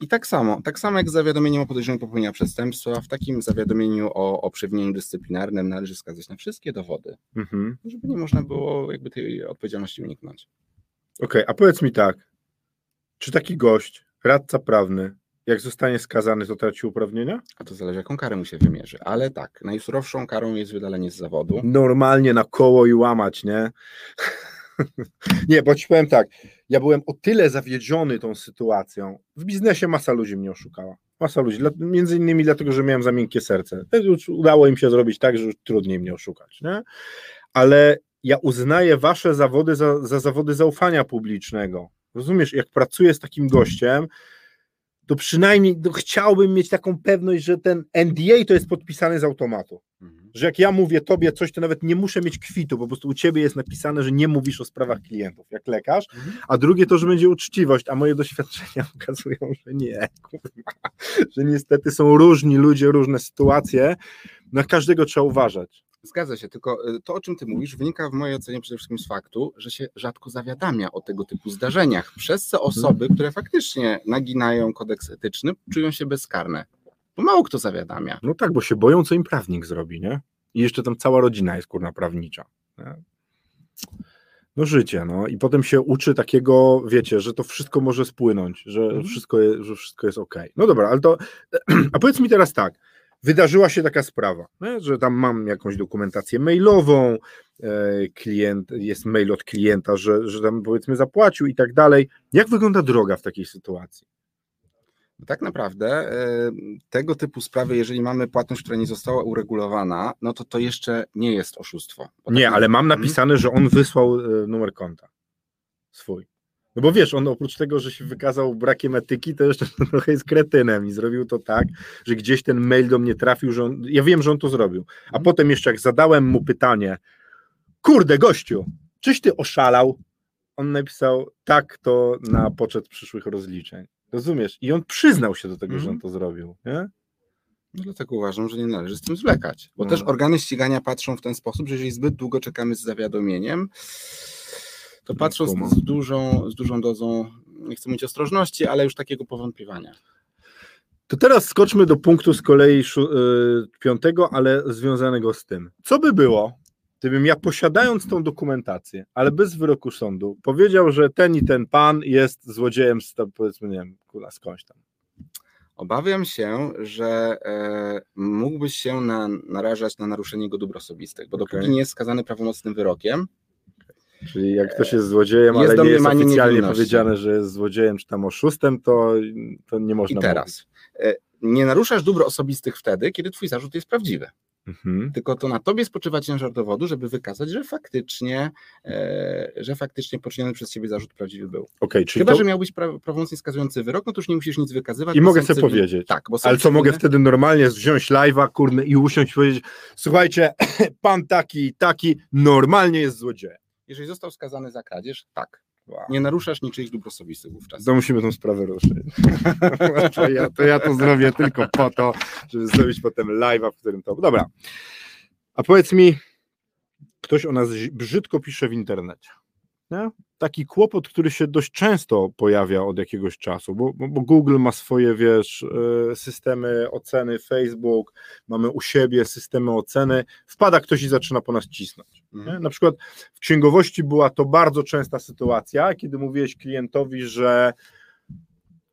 I tak samo, tak samo jak z zawiadomieniem o podejrzeniu popełnienia przestępstwa, w takim zawiadomieniu o, o przewinieniu dyscyplinarnym należy wskazać na wszystkie dowody, mhm. Żeby nie można było jakby tej odpowiedzialności uniknąć. Okej, okay, a powiedz mi tak, czy taki gość, radca prawny, jak zostanie skazany, to traci uprawnienia? A to zależy, jaką karę mu się wymierzy. Ale tak, najsurowszą karą jest wydalenie z zawodu. Normalnie na koło i łamać, nie? nie, bo ci powiem tak, ja byłem o tyle zawiedziony tą sytuacją. W biznesie masa ludzi mnie oszukała. Masa ludzi, między innymi dlatego, że miałem za miękkie serce. Udało im się zrobić tak, że już trudniej mnie oszukać. Nie? Ale ja uznaję wasze zawody za, za zawody zaufania publicznego. Rozumiesz, jak pracuję z takim gościem, to przynajmniej to chciałbym mieć taką pewność, że ten NDA to jest podpisany z automatu. Mhm. Że jak ja mówię tobie coś, to nawet nie muszę mieć kwitu, po prostu u ciebie jest napisane, że nie mówisz o sprawach klientów, jak lekarz. Mhm. A drugie to, że będzie uczciwość, a moje doświadczenia pokazują, że nie, kurwa, że niestety są różni ludzie, różne sytuacje. Na każdego trzeba uważać. Zgadza się, tylko y, to, o czym ty mówisz, wynika w mojej ocenie przede wszystkim z faktu, że się rzadko zawiadamia o tego typu zdarzeniach, przez co osoby, które faktycznie naginają kodeks etyczny, czują się bezkarne. Bo mało kto zawiadamia. No tak, bo się boją, co im prawnik zrobi, nie? I jeszcze tam cała rodzina jest kurna prawnicza. Nie? No życie, no i potem się uczy takiego, wiecie, że to wszystko może spłynąć, że, mhm. wszystko, jest, że wszystko jest ok. No dobra, ale to, a powiedz mi teraz tak, wydarzyła się taka sprawa, nie? że tam mam jakąś dokumentację mailową, e, klient, jest mail od klienta, że, że tam powiedzmy zapłacił i tak dalej. Jak wygląda droga w takiej sytuacji? Tak naprawdę e, tego typu sprawy, jeżeli mamy płatność, która nie została uregulowana, no to to jeszcze nie jest oszustwo. Nie, tak ale mam mhm. napisane, że on wysłał e, numer konta swój. No bo wiesz, on oprócz tego, że się wykazał brakiem etyki, to jeszcze trochę jest kretynem i zrobił to tak, że gdzieś ten mail do mnie trafił, że on, ja wiem, że on to zrobił. A mhm. potem jeszcze jak zadałem mu pytanie, kurde gościu, czyś ty oszalał? On napisał, tak, to na poczet przyszłych rozliczeń. Rozumiesz? I on przyznał się do tego, mm. że on mhm. to zrobił, nie? No dlatego uważam, że nie należy z tym zwlekać, bo no. też organy ścigania patrzą w ten sposób, że jeżeli zbyt długo czekamy z zawiadomieniem, to patrząc z dużą, z dużą dozą, nie chcę mówić ostrożności, ale już takiego powątpiewania. To teraz skoczmy do punktu z kolei y, piątego, ale związanego z tym. Co by było, gdybym ja posiadając tą dokumentację, ale bez wyroku sądu, powiedział, że ten i ten pan jest złodziejem z powiedzmy, nie wiem, kula skądś tam. Obawiam się, że e, mógłbyś się na, narażać na naruszenie jego dóbr osobistych, bo dopóki Okej. nie jest skazany prawomocnym wyrokiem, Czyli jak ktoś jest złodziejem, Jest ale nie jest oficjalnie powiedziane, że jest złodziejem czy tam oszustem, to, to nie i można teraz e, nie naruszasz dóbr osobistych wtedy, kiedy twój zarzut jest prawdziwy. mówić. Mhm. Tylko to na tobie spoczywa ciężar dowodu, żeby wykazać, że faktycznie, e, że faktycznie poczyniony przez ciebie zarzut prawdziwy był. Okej, czyli Chyba, to, że miałbyś pra- prawomocnie skazujący wyrok, no to już nie musisz nic wykazywać. I mogę sobie cywil- powiedzieć. Tak, bo ale co, mogę cywilne- wtedy normalnie wziąć live'a, kurde, i usiąść i powiedzieć, słuchajcie, pan taki i taki normalnie jest złodziejem. Jeżeli został skazany za kradzież, tak. Nie naruszasz niczyich dóbr osobistych wówczas. To musimy tą sprawę ruszyć. to, ja, to ja to zrobię tylko po to, żeby zrobić potem live'a, w którym to... Dobra. A powiedz mi, ktoś o nas brzydko pisze w internecie. Nie? Taki kłopot, który się dość często pojawia od jakiegoś czasu, bo, bo, Google ma swoje, wiesz, e, systemy oceny, Facebook, mamy u siebie systemy oceny, wpada ktoś i zaczyna po nas cisnąć. Mhm. Na przykład w księgowości była to bardzo częsta sytuacja, kiedy mówiłeś klientowi, że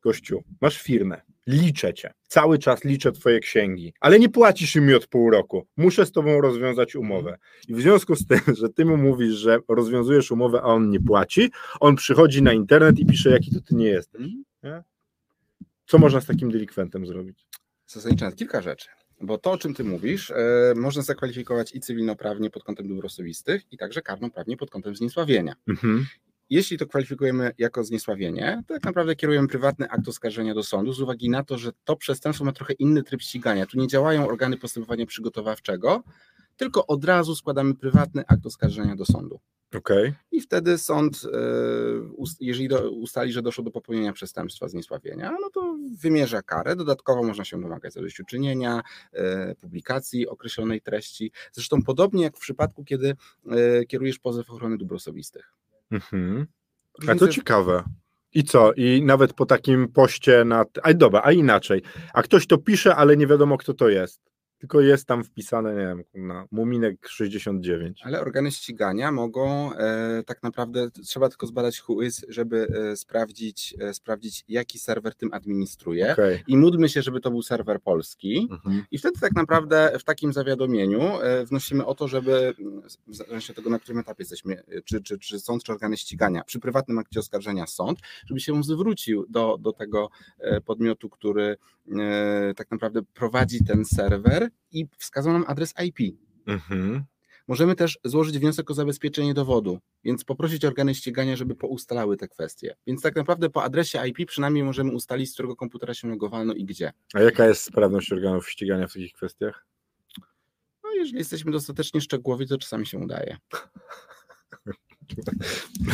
gościu, masz firmę, liczę cię, cały czas liczę twoje księgi, ale nie płacisz mi od pół roku, muszę z tobą rozwiązać umowę. I w związku z tym, że ty mu mówisz, że rozwiązujesz umowę, a on nie płaci, on przychodzi na internet i pisze, jaki to ty nie jesteś. Mhm. Nie? Co można z takim delikwentem zrobić? Zasadniczo kilka rzeczy. Bo to, o czym ty mówisz, e, można zakwalifikować i cywilnoprawnie pod kątem dóbr osobistych, i także karnoprawnie pod kątem zniesławienia. Mhm. Jeśli to kwalifikujemy jako zniesławienie, to tak naprawdę kierujemy prywatny akt oskarżenia do sądu z uwagi na to, że to przestępstwo ma trochę inny tryb ścigania. Tu nie działają organy postępowania przygotowawczego, tylko od razu składamy prywatny akt oskarżenia do sądu. Okej. I wtedy sąd, e, jeżeli ustali, że doszło do popełnienia przestępstwa zniesławienia, no to wymierza karę. Dodatkowo można się domagać zadośćuczynienia, e, publikacji określonej treści. Zresztą podobnie jak w przypadku, kiedy e, kierujesz pozew ochrony dóbr osobistych. Mhm. A to ciekawe. I co? I nawet po takim poście na. A dobra, a inaczej. A ktoś to pisze, ale nie wiadomo, kto to jest. Tylko jest tam wpisane, nie wiem, na Muminek 69. Ale organy ścigania mogą e, tak naprawdę, trzeba tylko zbadać whois, żeby e, sprawdzić, e, sprawdzić, jaki serwer tym administruje. Okej. I módlmy się, żeby to był serwer polski. Mhm. I wtedy tak naprawdę w takim zawiadomieniu e, wnosimy o to, żeby, w zależności od tego, na którym etapie jesteśmy, e, czy, czy, czy sąd, czy organy ścigania, przy prywatnym akcie oskarżenia sąd, żeby się zwrócił do, do tego e, podmiotu, który tak naprawdę prowadzi ten serwer i wskazał nam adres IP. Mhm. Możemy też złożyć wniosek o zabezpieczenie dowodu, więc poprosić organy ścigania, żeby poustalały te kwestie. Więc tak naprawdę po adresie IP przynajmniej możemy ustalić, z którego komputera się logowano i gdzie. A jaka jest sprawność organów ścigania w takich kwestiach? No, jeżeli jesteśmy dostatecznie szczegółowi, to czasami się udaje.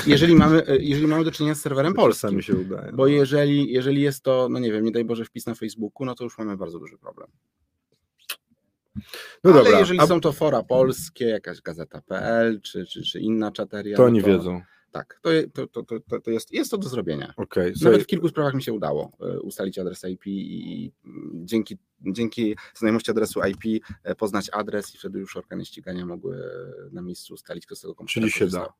Jeżeli mamy, e, jeżeli mamy do czynienia z serwerem polskim, się udaje. bo jeżeli, jeżeli jest to, no nie wiem, nie daj Boże wpis na Facebooku, no to już mamy bardzo duży problem. No Ale dobra, jeżeli a są to fora polskie, jakaś gazeta.pl czy, czy, czy inna czateria, to no oni wiedzą. Tak, to, to, to, to, to jest, jest to do zrobienia. Okej, Nawet w kilku sprawach mi się udało e, ustalić adres IP i dzięki, dzięki znajomości adresu IP e, poznać adres i wtedy już organy ścigania mogły e, na miejscu ustalić, kto z tego komputera czyli się korzystał. da.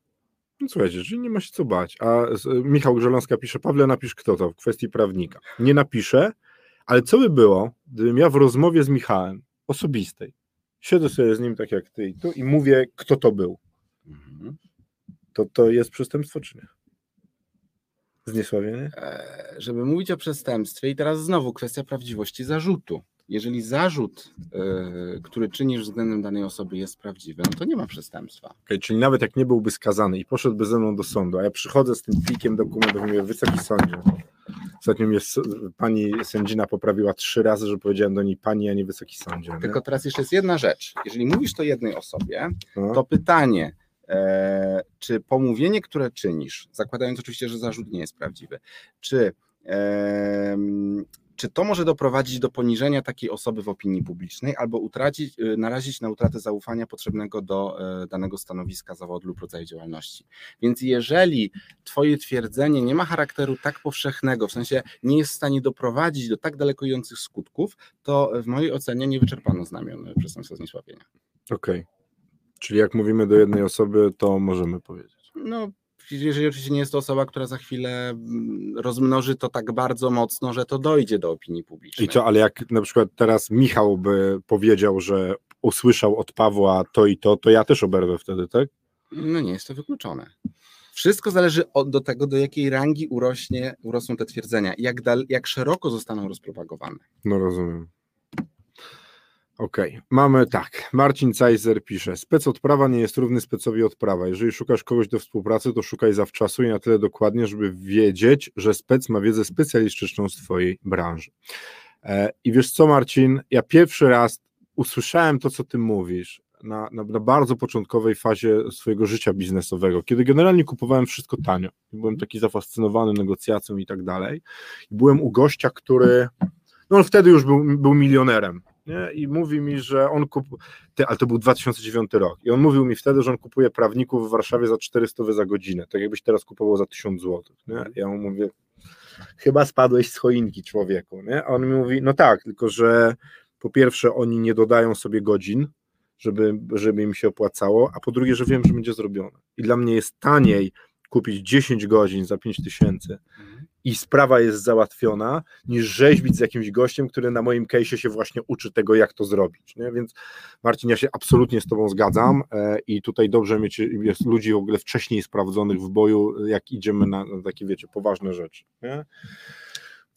No, słuchajcie, czyli nie ma się co bać. A Michał Grzeląska pisze, Pawle napisz kto to w kwestii prawnika. Nie napiszę, ale co by było, gdybym ja w rozmowie z Michałem, osobistej, siedzę sobie z nim tak jak ty i tu i mówię, kto to był. Mhm. To to jest przestępstwo czy nie? Zniesławienie? E, Żeby mówić o przestępstwie i teraz znowu kwestia prawdziwości zarzutu. Jeżeli zarzut, e, który czynisz względem danej osoby jest prawdziwy, no to nie ma przestępstwa. Okej, czyli nawet jak nie byłby skazany i poszedłby ze mną do sądu, a ja przychodzę z tym plikiem dokumentów i mówię, wysoki sądzie, ostatnio mnie pani sędzina poprawiła trzy razy, że powiedziałem do niej pani, a nie wysoki sądzie. nie? Tylko teraz jeszcze jest jedna rzecz. Jeżeli mówisz to jednej osobie, No. to pytanie, e, czy pomówienie, które czynisz, zakładając oczywiście, że zarzut nie jest prawdziwy, czy em, czy to może doprowadzić do poniżenia takiej osoby w opinii publicznej albo utracić, y, narazić na utratę zaufania potrzebnego do e, danego stanowiska zawodu lub rodzaju działalności. Więc jeżeli Twoje twierdzenie nie ma charakteru tak powszechnego, w sensie nie jest w stanie doprowadzić do tak daleko idących skutków, to w mojej ocenie nie wyczerpano znamion przestępstwa zniesławienia. Okej. Okay. Czyli jak mówimy do jednej osoby, to możemy powiedzieć. No, jeżeli oczywiście nie jest to osoba, która za chwilę mm, rozmnoży to tak bardzo mocno, że to dojdzie do opinii publicznej. I co, ale jak na przykład teraz Michał by powiedział, że usłyszał od Pawła to i to, to ja też oberwę wtedy, tak? No nie jest to wykluczone. Wszystko zależy od do tego, do jakiej rangi urośnie, urosną te twierdzenia, jak, dal, jak szeroko zostaną rozpropagowane. No rozumiem. Okej, okay. mamy tak. Marcin Cajzer pisze: Spec odprawa nie jest równy specowi odprawa. Jeżeli szukasz kogoś do współpracy, to szukaj zawczasu i na tyle dokładnie, żeby wiedzieć, że spec ma wiedzę specjalistyczną z Twojej branży. E, I wiesz co, Marcin? Ja pierwszy raz usłyszałem to, co Ty mówisz. Na, na, na bardzo początkowej fazie swojego życia biznesowego, kiedy generalnie kupowałem wszystko tanio. Byłem taki zafascynowany negocjacją i tak dalej. Byłem u gościa, który. No wtedy już był, był milionerem nie? i mówi mi, że on kupuje, ale to był 2009 rok, i on mówił mi wtedy, że on kupuje prawników w Warszawie za 400 za godzinę, tak jakbyś teraz kupował za 1000 zł. Nie? Ja mu mówię, chyba spadłeś z choinki człowieku. Nie? A on mi mówi, no tak, tylko że po pierwsze oni nie dodają sobie godzin, żeby, żeby im się opłacało, a po drugie, że wiem, że będzie zrobione. I dla mnie jest taniej kupić 10 godzin za 5 tysięcy mhm i sprawa jest załatwiona, niż rzeźbić z jakimś gościem, który na moim case'ie się właśnie uczy tego, jak to zrobić. Nie? Więc Marcin, ja się absolutnie z Tobą zgadzam e, i tutaj dobrze mieć ludzi w ogóle wcześniej sprawdzonych w boju, jak idziemy na, na takie, wiecie, poważne rzeczy. Nie?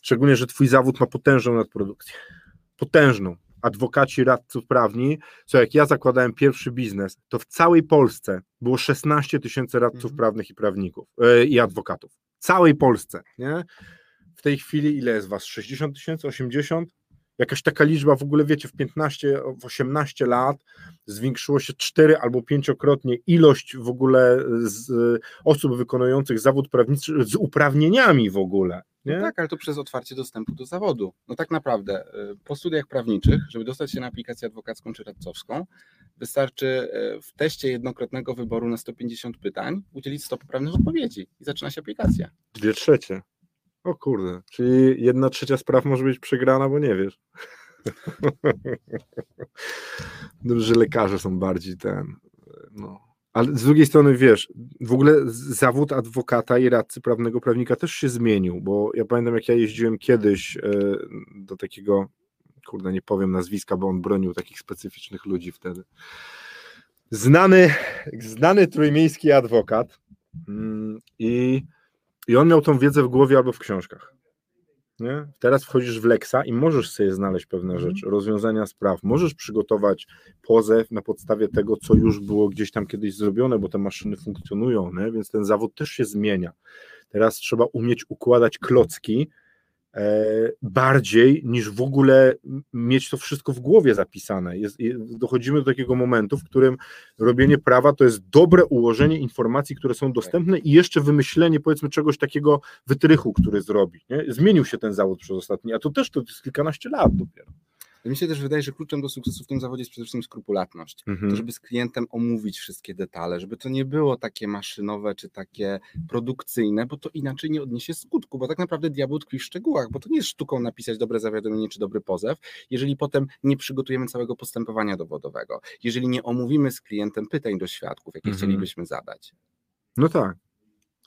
Szczególnie, że Twój zawód ma potężną nadprodukcję. Potężną. Adwokaci, radców prawni, co jak ja zakładałem pierwszy biznes, to w całej Polsce było 16 tysięcy radców mhm. prawnych i prawników yy, i adwokatów całej Polsce, nie? W tej chwili ile jest was? 60 tysięcy, 80? Jakaś taka liczba w ogóle, wiecie, w 15, w 18 lat zwiększyło się 4 albo 5-krotnie ilość w ogóle osób wykonujących zawód prawniczy z uprawnieniami w ogóle. No tak, ale to przez otwarcie dostępu do zawodu. No tak naprawdę y, po studiach prawniczych, żeby dostać się na aplikację adwokacką czy radcowską, wystarczy y, w teście jednokrotnego wyboru na 150 pytań udzielić 100 poprawnych odpowiedzi i zaczyna się aplikacja. Dwie trzecie. O kurde, czyli jedna trzecia spraw może być przegrana, bo nie wiesz. Dobrze, że lekarze są bardziej ten, no, ale z drugiej strony, wiesz, w ogóle zawód adwokata i radcy prawnego prawnika też się zmienił, bo ja pamiętam, jak ja jeździłem kiedyś e, do takiego, kurde, nie powiem nazwiska, bo on bronił takich specyficznych ludzi wtedy. Znany, znany trójmiejski adwokat mm, i, i on miał tą wiedzę w głowie albo w książkach. Nie? Teraz wchodzisz w Lexa i możesz sobie znaleźć pewne mhm. rzeczy, rozwiązania spraw. Możesz przygotować pozew na podstawie tego, co już było gdzieś tam kiedyś zrobione, bo te maszyny funkcjonują, nie? więc ten zawód też się zmienia. Teraz trzeba umieć układać klocki, bardziej niż w ogóle mieć to wszystko w głowie zapisane. Jest, dochodzimy do takiego momentu, w którym robienie prawa to jest dobre ułożenie informacji, które są dostępne i jeszcze wymyślenie powiedzmy czegoś takiego wytrychu, który zrobi. Nie? Zmienił się ten zawód przez ostatni, a to też to jest kilkanaście lat dopiero. Mi się też wydaje, że kluczem do sukcesu w tym zawodzie jest przede wszystkim skrupulatność. Mhm. To, żeby z klientem omówić wszystkie detale, żeby to nie było takie maszynowe czy takie produkcyjne, bo to inaczej nie odniesie skutku, bo tak naprawdę diabeł tkwi w szczegółach, bo to nie jest sztuką napisać dobre zawiadomienie czy dobry pozew, jeżeli potem nie przygotujemy całego postępowania dowodowego, jeżeli nie omówimy z klientem pytań do świadków, jakie mhm. chcielibyśmy zadać. No tak.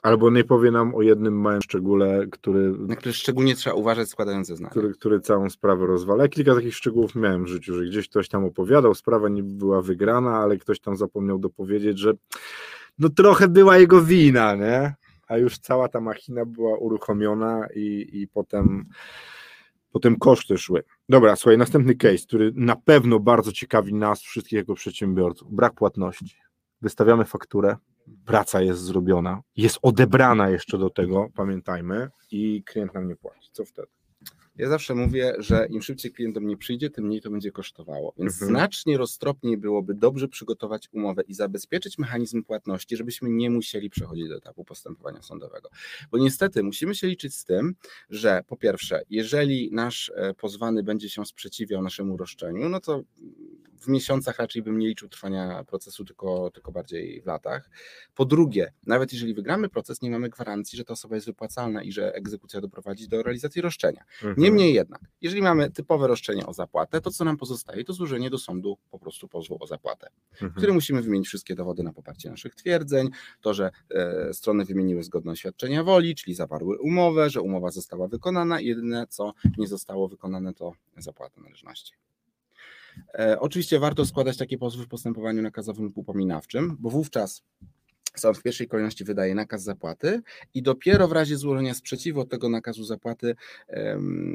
Albo nie powie nam o jednym małym szczególe, który. Na który szczególnie trzeba uważać, składając zeznania. Który, który całą sprawę rozwala. Ja kilka takich szczegółów miałem w życiu, że gdzieś ktoś tam opowiadał, sprawa nie była wygrana, ale ktoś tam zapomniał dopowiedzieć, że no trochę była jego wina, nie? A już cała ta machina była uruchomiona i, i potem, potem koszty szły. Dobra, słuchaj, następny case, który na pewno bardzo ciekawi nas, wszystkich jako przedsiębiorców. Brak płatności. Wystawiamy fakturę, praca jest zrobiona, jest odebrana jeszcze do tego, pamiętajmy, i klient nam nie płaci. Co wtedy? Ja zawsze mówię, że im szybciej klient do mnie przyjdzie, tym mniej to będzie kosztowało. Więc Mhm. znacznie roztropniej byłoby dobrze przygotować umowę i zabezpieczyć mechanizm płatności, żebyśmy nie musieli przechodzić do etapu postępowania sądowego. Bo niestety musimy się liczyć z tym, że po pierwsze, jeżeli nasz e, pozwany będzie się sprzeciwiał naszemu roszczeniu, no to w miesiącach raczej bym nie liczył trwania procesu, tylko, tylko bardziej w latach. Po drugie, nawet jeżeli wygramy proces, nie mamy gwarancji, że ta osoba jest wypłacalna i że egzekucja doprowadzi do realizacji roszczenia. Mhm. Niemniej jednak, jeżeli mamy typowe roszczenie o zapłatę, to co nam pozostaje, to złożenie do sądu po prostu pozwu o zapłatę, w Mhm. którym musimy wymienić wszystkie dowody na poparcie naszych twierdzeń, to, że e, strony wymieniły zgodne oświadczenia woli, czyli zawarły umowę, że umowa została wykonana i jedyne co nie zostało wykonane to zapłata należności. E, oczywiście warto składać takie pozwy w postępowaniu nakazowym lub upominawczym, bo wówczas sąd w pierwszej kolejności wydaje nakaz zapłaty i dopiero w razie złożenia sprzeciwu od tego nakazu zapłaty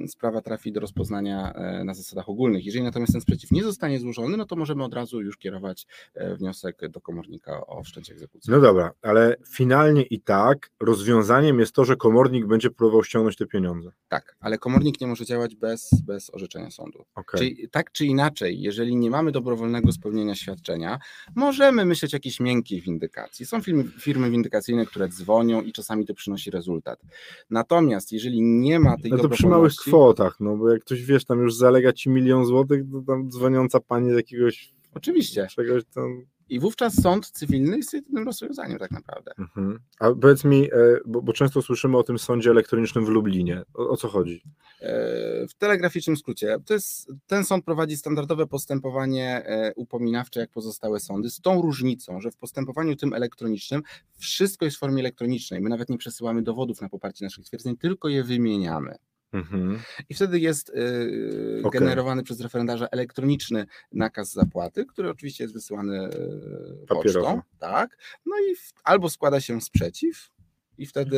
sprawa trafi do rozpoznania e, na zasadach ogólnych. Jeżeli natomiast ten sprzeciw nie zostanie złożony, no to możemy od razu już kierować e, wniosek do komornika o wszczęcie egzekucji. No dobra, ale finalnie i tak rozwiązaniem jest to, że komornik będzie próbował ściągnąć te pieniądze. Tak, ale komornik nie może działać bez, bez orzeczenia sądu. Okej. Czyli tak czy inaczej, jeżeli nie mamy dobrowolnego spełnienia świadczenia, możemy myśleć o jakiejś miękkiej windykacji. Są firmy, firmy windykacyjne, które dzwonią i czasami to przynosi rezultat. Natomiast jeżeli nie ma tej No to przy małych kwotach, no bo jak ktoś wiesz, tam już zalega ci milion złotych, to tam dzwoniąca pani z jakiegoś oczywiście, czegoś tam. I wówczas sąd cywilny jest jedynym rozwiązaniem tak naprawdę. Mhm. A powiedz mi, e, bo, bo często słyszymy o tym sądzie elektronicznym w Lublinie. O, o co chodzi? E, W telegraficznym skrócie, jest, ten sąd prowadzi standardowe postępowanie e, upominawcze jak pozostałe sądy, z tą różnicą, że w postępowaniu tym elektronicznym wszystko jest w formie elektronicznej. My nawet nie przesyłamy dowodów na poparcie naszych twierdzeń, tylko je wymieniamy. Mhm. I wtedy jest y, Okej. generowany przez referendarza elektroniczny nakaz zapłaty, który oczywiście jest wysyłany y, Papierowo. pocztą. Tak. No i w, albo składa się sprzeciw. I wtedy,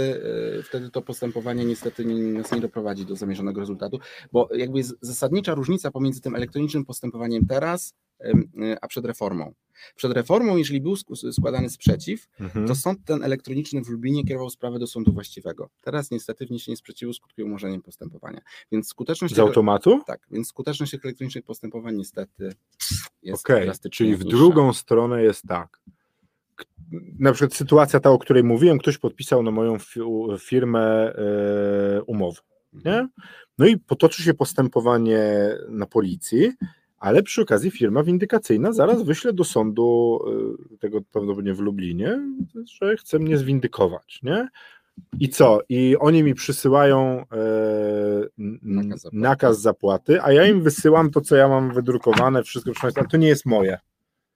y, wtedy to postępowanie niestety nie, nas nie doprowadzi do zamierzonego rezultatu, bo jakby jest zasadnicza różnica pomiędzy tym elektronicznym postępowaniem teraz, a przed reformą. Przed reformą, jeżeli był sk- składany sprzeciw, Mhm. to sąd ten elektroniczny w Lublinie kierował sprawę do sądu właściwego. Teraz niestety wniesienie sprzeciwu skutkuje umorzeniem postępowania. Więc skuteczność Z automatu? tak, więc skuteczność tych elektronicznych postępowań niestety jest drastycznie czyli w niższa. drugą stronę jest tak. Na przykład sytuacja ta, o której mówiłem, ktoś podpisał na moją fi- firmę e, umowę. Nie? No i potoczy się postępowanie na policji, ale przy okazji firma windykacyjna zaraz wyśle do sądu, y, tego prawdopodobnie w Lublinie, że chce mnie zwindykować, nie? I co? I oni mi przysyłają e, Nakaz zapłaty. nakaz zapłaty, a ja im wysyłam to, co ja mam wydrukowane, wszystko, proszę Państwa, ale to nie jest moje.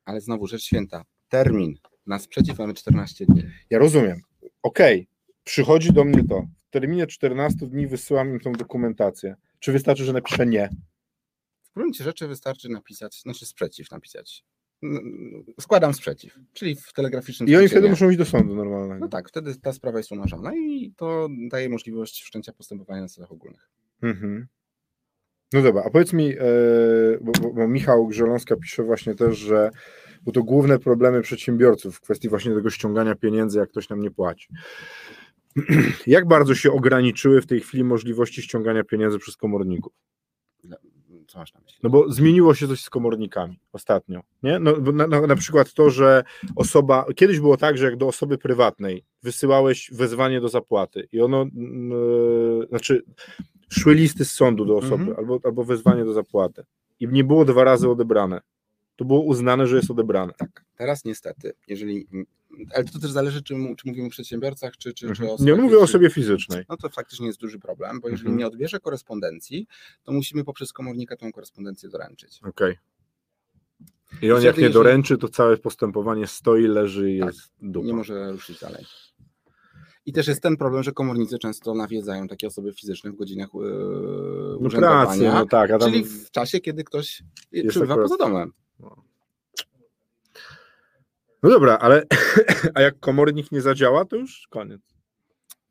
Ale znowu rzecz święta. Termin na sprzeciw mamy 14 dni. Ja rozumiem. Okej, przychodzi do mnie to. W terminie 14 dni wysyłam im tą dokumentację. Czy wystarczy, że napiszę nie? W gruncie rzeczy wystarczy napisać, znaczy sprzeciw napisać. Składam sprzeciw, czyli w telegraficznym I oni wtedy muszą iść do sądu normalnego. No tak, wtedy ta sprawa jest umarzana i to daje możliwość wszczęcia postępowania na celach ogólnych. Mhm. No dobra, a powiedz mi, e, bo, bo, bo Michał Grzeląska pisze właśnie też, że bo to główne problemy przedsiębiorców w kwestii właśnie tego ściągania pieniędzy, jak ktoś nam nie płaci. Jak bardzo się ograniczyły w tej chwili możliwości ściągania pieniędzy przez komorników? Co masz na myśli? No bo zmieniło się coś z komornikami ostatnio, nie? No, na, na, na przykład to, że osoba, kiedyś było tak, że jak do osoby prywatnej wysyłałeś wezwanie do zapłaty i ono, e, znaczy szły listy z sądu do osoby Mhm. albo, albo wezwanie do zapłaty i nie było dwa razy odebrane. To było uznane, że jest odebrane. Tak, teraz niestety, jeżeli. Ale to też zależy, czy, czy mówimy o przedsiębiorcach, czy, czy, czy o Mhm. osobach Nie mówię o osobie fizycznej. No to faktycznie jest duży problem, bo jeżeli Mhm. nie odbierze korespondencji, to musimy poprzez komornika tą korespondencję doręczyć. Okej. I on Wtedy jak nie jeżeli- doręczy, to całe postępowanie stoi, leży i Tak, jest dupa. Nie może ruszyć dalej. I też jest ten problem, że komornicy często nawiedzają takie osoby fizyczne w godzinach yy, No pracy, no tak, a tam... czyli w czasie, kiedy ktoś przebywa akurat- poza domem. No dobra, ale a jak komornik nie zadziała, to już koniec.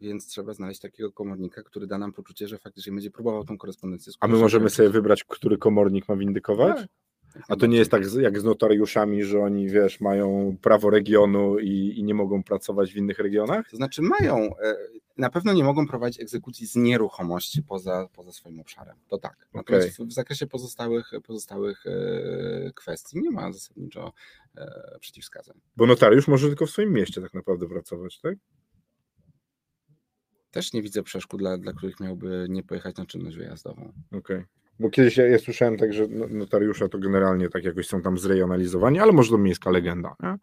Więc trzeba znaleźć takiego komornika, który da nam poczucie, że faktycznie będzie próbował tą korespondencję A my możemy sobie wybrać, który komornik ma windykować? Tak. A to nie jest tak z- jak z notariuszami, że oni, wiesz, mają prawo regionu i, i nie mogą pracować w innych regionach? To znaczy mają, e, na pewno nie mogą prowadzić egzekucji z nieruchomości poza, poza swoim obszarem. To tak. Natomiast w, w zakresie pozostałych, pozostałych e, kwestii nie ma zasadniczo przeciwwskazań. Bo notariusz może tylko w swoim mieście tak naprawdę pracować, tak? Też nie widzę przeszkód, dla, dla których miałby nie pojechać na czynność wyjazdową. Okej. Bo kiedyś ja, ja słyszałem tak, że no- notariusze to generalnie tak jakoś są tam zrejonalizowani, ale może to miejska legenda, nie?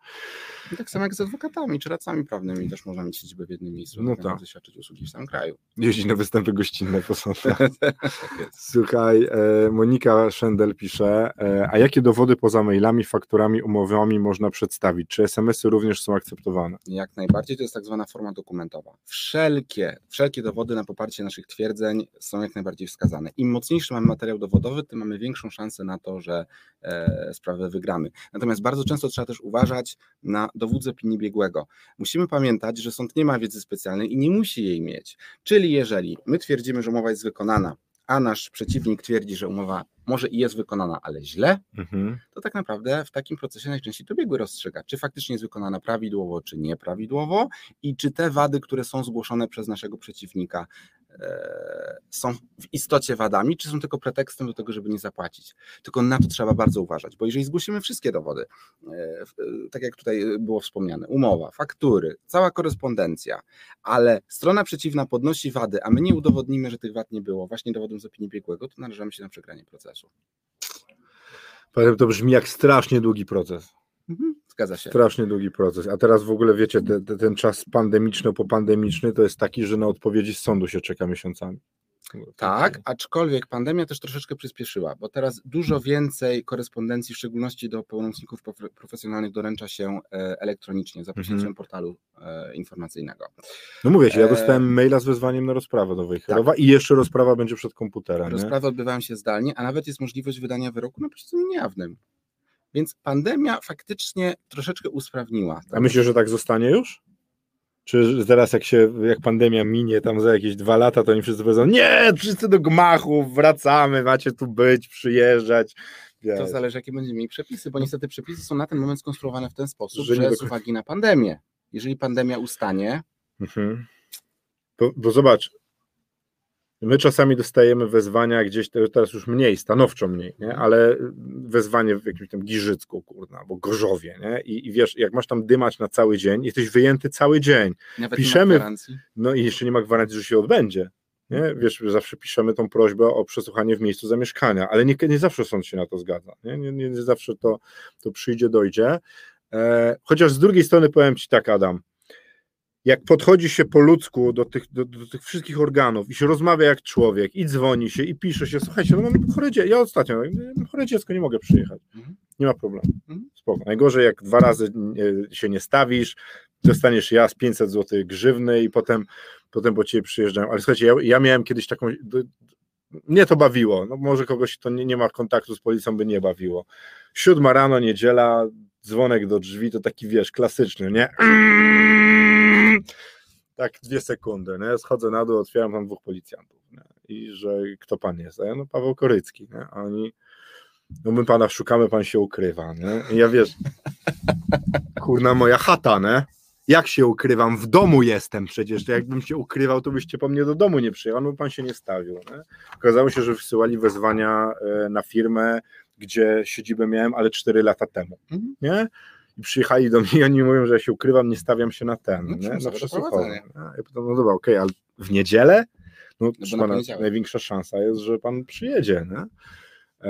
I tak samo jak z adwokatami czy radcami prawnymi też można mieć siedzibę w jednym miejscu, No tak. świadczyć usługi w całym kraju. Jeździć na występy gościnne po sądach. tak. Słuchaj, e, Monika Shendel pisze, e, a jakie dowody poza mailami, fakturami, umowami można przedstawić? Czy SMS-y również są akceptowane? Jak najbardziej to jest tak zwana forma dokumentowa. Wszelkie, wszelkie dowody na poparcie naszych twierdzeń są jak najbardziej wskazane. Im mocniejszy mamy materiał dowodowy, tym mamy większą szansę na to, że e, sprawę wygramy. Natomiast bardzo często trzeba też uważać na dowód z opinii biegłego. Musimy pamiętać, że sąd nie ma wiedzy specjalnej i nie musi jej mieć. Czyli jeżeli my twierdzimy, że umowa jest wykonana, a nasz przeciwnik twierdzi, że umowa może i jest wykonana, ale źle, Mhm. to tak naprawdę w takim procesie najczęściej to biegły rozstrzyga, czy faktycznie jest wykonana prawidłowo, czy nieprawidłowo i czy te wady, które są zgłoszone przez naszego przeciwnika, są w istocie wadami, czy są tylko pretekstem do tego, żeby nie zapłacić. Tylko na to trzeba bardzo uważać, bo jeżeli zgłosimy wszystkie dowody, e, e, tak jak tutaj było wspomniane, umowa, faktury, cała korespondencja, ale strona przeciwna podnosi wady, a my nie udowodnimy, że tych wad nie było, właśnie dowodem z opinii biegłego, to narażamy się na przegranie procesu. Powiem, To brzmi jak strasznie długi proces. Mhm, Zgadza się. Strasznie długi proces. A teraz w ogóle wiecie, te, te, ten czas pandemiczno-popandemiczny to jest taki, że na odpowiedzi z sądu się czeka miesiącami. Tak, aczkolwiek pandemia też troszeczkę przyspieszyła, bo teraz dużo więcej korespondencji, w szczególności do pełnomocników profe- profesjonalnych, doręcza się e, elektronicznie za pośrednictwem portalu e, informacyjnego. No mówię ci, ja E, dostałem maila z wezwaniem na rozprawę do Wejherowa i jeszcze rozprawa będzie przed komputerem. Nie? Rozprawy odbywają się zdalnie, a nawet jest możliwość wydania wyroku na posiedzeniu niejawnym. Więc pandemia faktycznie troszeczkę usprawniła. A myślisz, że tak zostanie już? Czy zaraz jak się, jak pandemia minie tam za jakieś dwa lata, to oni wszyscy powiedzą, nie, wszyscy do gmachów, wracamy, macie tu być, przyjeżdżać. Wiesz. To zależy, jakie będziemy mieli przepisy, bo niestety przepisy są na ten moment skonstruowane w ten sposób, Że że, z uwagi na pandemię, jeżeli pandemia ustanie, Mhm. Bo, bo zobacz, my czasami dostajemy wezwania gdzieś, te- teraz już mniej, stanowczo mniej, nie? ale wezwanie w jakimś tam Giżycku, kurna, albo Gorzowie, nie? I, I wiesz, jak masz tam dymać na cały dzień, jesteś wyjęty cały dzień, nawet Piszemy- nie ma gwarancji. no i jeszcze nie ma gwarancji, że się odbędzie. Nie? Wiesz, zawsze piszemy tą prośbę o przesłuchanie w miejscu zamieszkania, ale nie, nie zawsze sąd się na to zgadza. Nie, nie, nie zawsze to, to przyjdzie, dojdzie. E, chociaż z drugiej strony powiem Ci tak, Adam, jak podchodzi się po ludzku do tych, do, do tych wszystkich organów i się rozmawia jak człowiek i dzwoni się i pisze się, słuchajcie, no mam chore dziecko, ja ostatnio, mam chore dziecko, nie mogę przyjechać. Mhm. Nie ma problemu. Mhm. Spoko. Najgorzej jak dwa razy się nie stawisz, dostaniesz raz 500 zł grzywny i potem, potem po ciebie przyjeżdżają. Ale słuchajcie, ja, ja miałem kiedyś taką. Mnie to bawiło. No może kogoś to nie, nie ma kontaktu z policją, by nie bawiło. Siódma rano, niedziela, dzwonek do drzwi, to taki wiesz, klasyczny, nie? Tak, dwie sekundy, nie? Schodzę na dół, otwieram tam dwóch policjantów. Nie? I że kto pan jest? A ja, no Paweł Korycki, nie? A oni. No my pana szukamy, pan się ukrywa, nie? I ja wiesz, kurna moja chata, nie? Jak się ukrywam? W domu jestem przecież. Jakbym się ukrywał, to byście po mnie do domu nie przyjechał, no pan się nie stawił. Nie? Okazało się, że wysyłali wezwania e, na firmę, gdzie siedzibę miałem, ale 4 lata temu. Mhm. Nie? I przyjechali do mnie i oni mówią, że ja się ukrywam, nie stawiam się na ten, No, nie? na przesłuchanie. Ja pytam, no dobra, okej, ale w niedzielę? No, na pana, największa szansa jest, że pan przyjedzie, nie?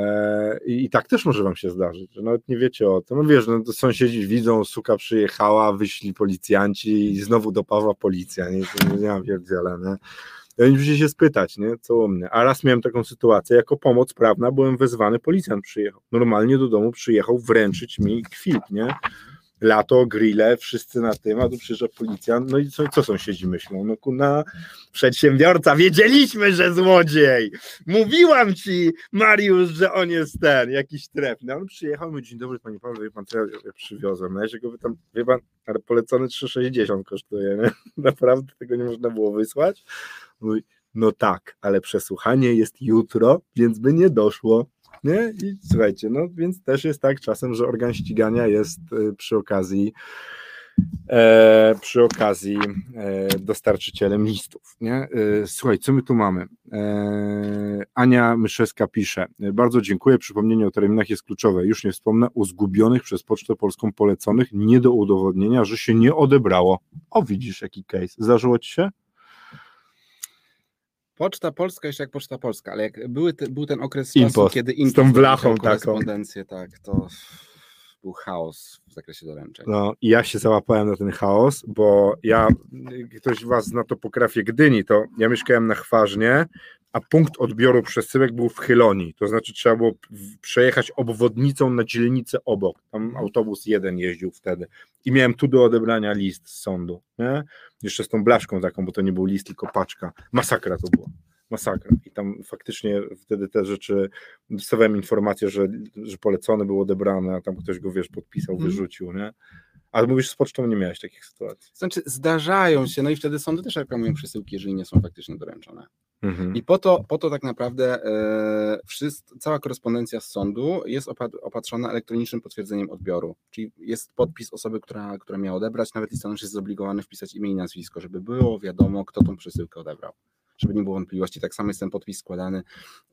E, I, I tak też może wam się zdarzyć, że nawet nie wiecie o tym. No wiesz, no to sąsiedzi widzą, suka przyjechała, wyśli policjanci i znowu do Pawła policja, nie, nie, nie pierdziele, nie? I oni się spytać, nie, co u mnie. A raz miałem taką sytuację, jako pomoc prawna byłem wezwany, policjant przyjechał. Normalnie do domu przyjechał wręczyć mi kwit, nie? Lato, grille, wszyscy na tym, a tu przyjeżdża policjant, no i co, co sąsiedzi myślą? No kurna, przedsiębiorca, wiedzieliśmy, że złodziej! Mówiłam ci, Mariusz, że on jest ten, jakiś trefny. A On przyjechał, mówi, dzień dobry, panie Paweł, wie pan, co ja, ja przywiozłem. No ja się go pytam, wie pan, ale polecony 3,60 kosztuje, nie? Naprawdę tego nie można było wysłać? No tak, ale przesłuchanie jest jutro, więc by nie doszło. Nie? I słuchajcie, no więc też jest tak czasem, że organ ścigania jest y, przy okazji e, przy okazji e, dostarczycielem listów. Nie? E, słuchaj, co my tu mamy? E, Ania Myszewska pisze, bardzo dziękuję, przypomnienie o terminach jest kluczowe, już nie wspomnę o zgubionych przez Pocztę Polską poleconych, nie do udowodnienia, że się nie odebrało. O widzisz jaki case, zdarzyło Ci się? Poczta Polska jeszcze jak Poczta Polska, ale jak były te, był ten okres Impost, czasu, kiedy z Impost tą blachą doręczał taką. korespondencję, tak, to był chaos w zakresie doręczeń. No i ja się załapałem na ten chaos, bo ja, ktoś z Was zna topografię Gdyni, to ja mieszkałem na Chważnie, a punkt odbioru przesyłek był w Chylonii, to znaczy trzeba było przejechać obwodnicą na dzielnicę obok, tam autobus jeden jeździł wtedy i miałem tu do odebrania list z sądu, nie? jeszcze z tą blaszką taką, bo to nie był list, tylko paczka, masakra to była. Masakra. I tam faktycznie wtedy te rzeczy dostawałem informację, że, że polecony był odebrany, a tam ktoś go wiesz, podpisał, Mhm. wyrzucił, nie? Ale mówisz, z pocztą nie miałeś takich sytuacji. Znaczy zdarzają się, no i wtedy sądy też reklamują przesyłki, jeżeli nie są faktycznie doręczone. Mhm. I po to, po to tak naprawdę e, cała korespondencja z sądu jest opa- opatrzona elektronicznym potwierdzeniem odbioru. Czyli jest podpis osoby, która, która miała odebrać, nawet listonosz jest zobligowany wpisać imię i nazwisko, żeby było wiadomo, kto tą przesyłkę odebrał. Żeby nie było wątpliwości. Tak samo jest ten podpis składany,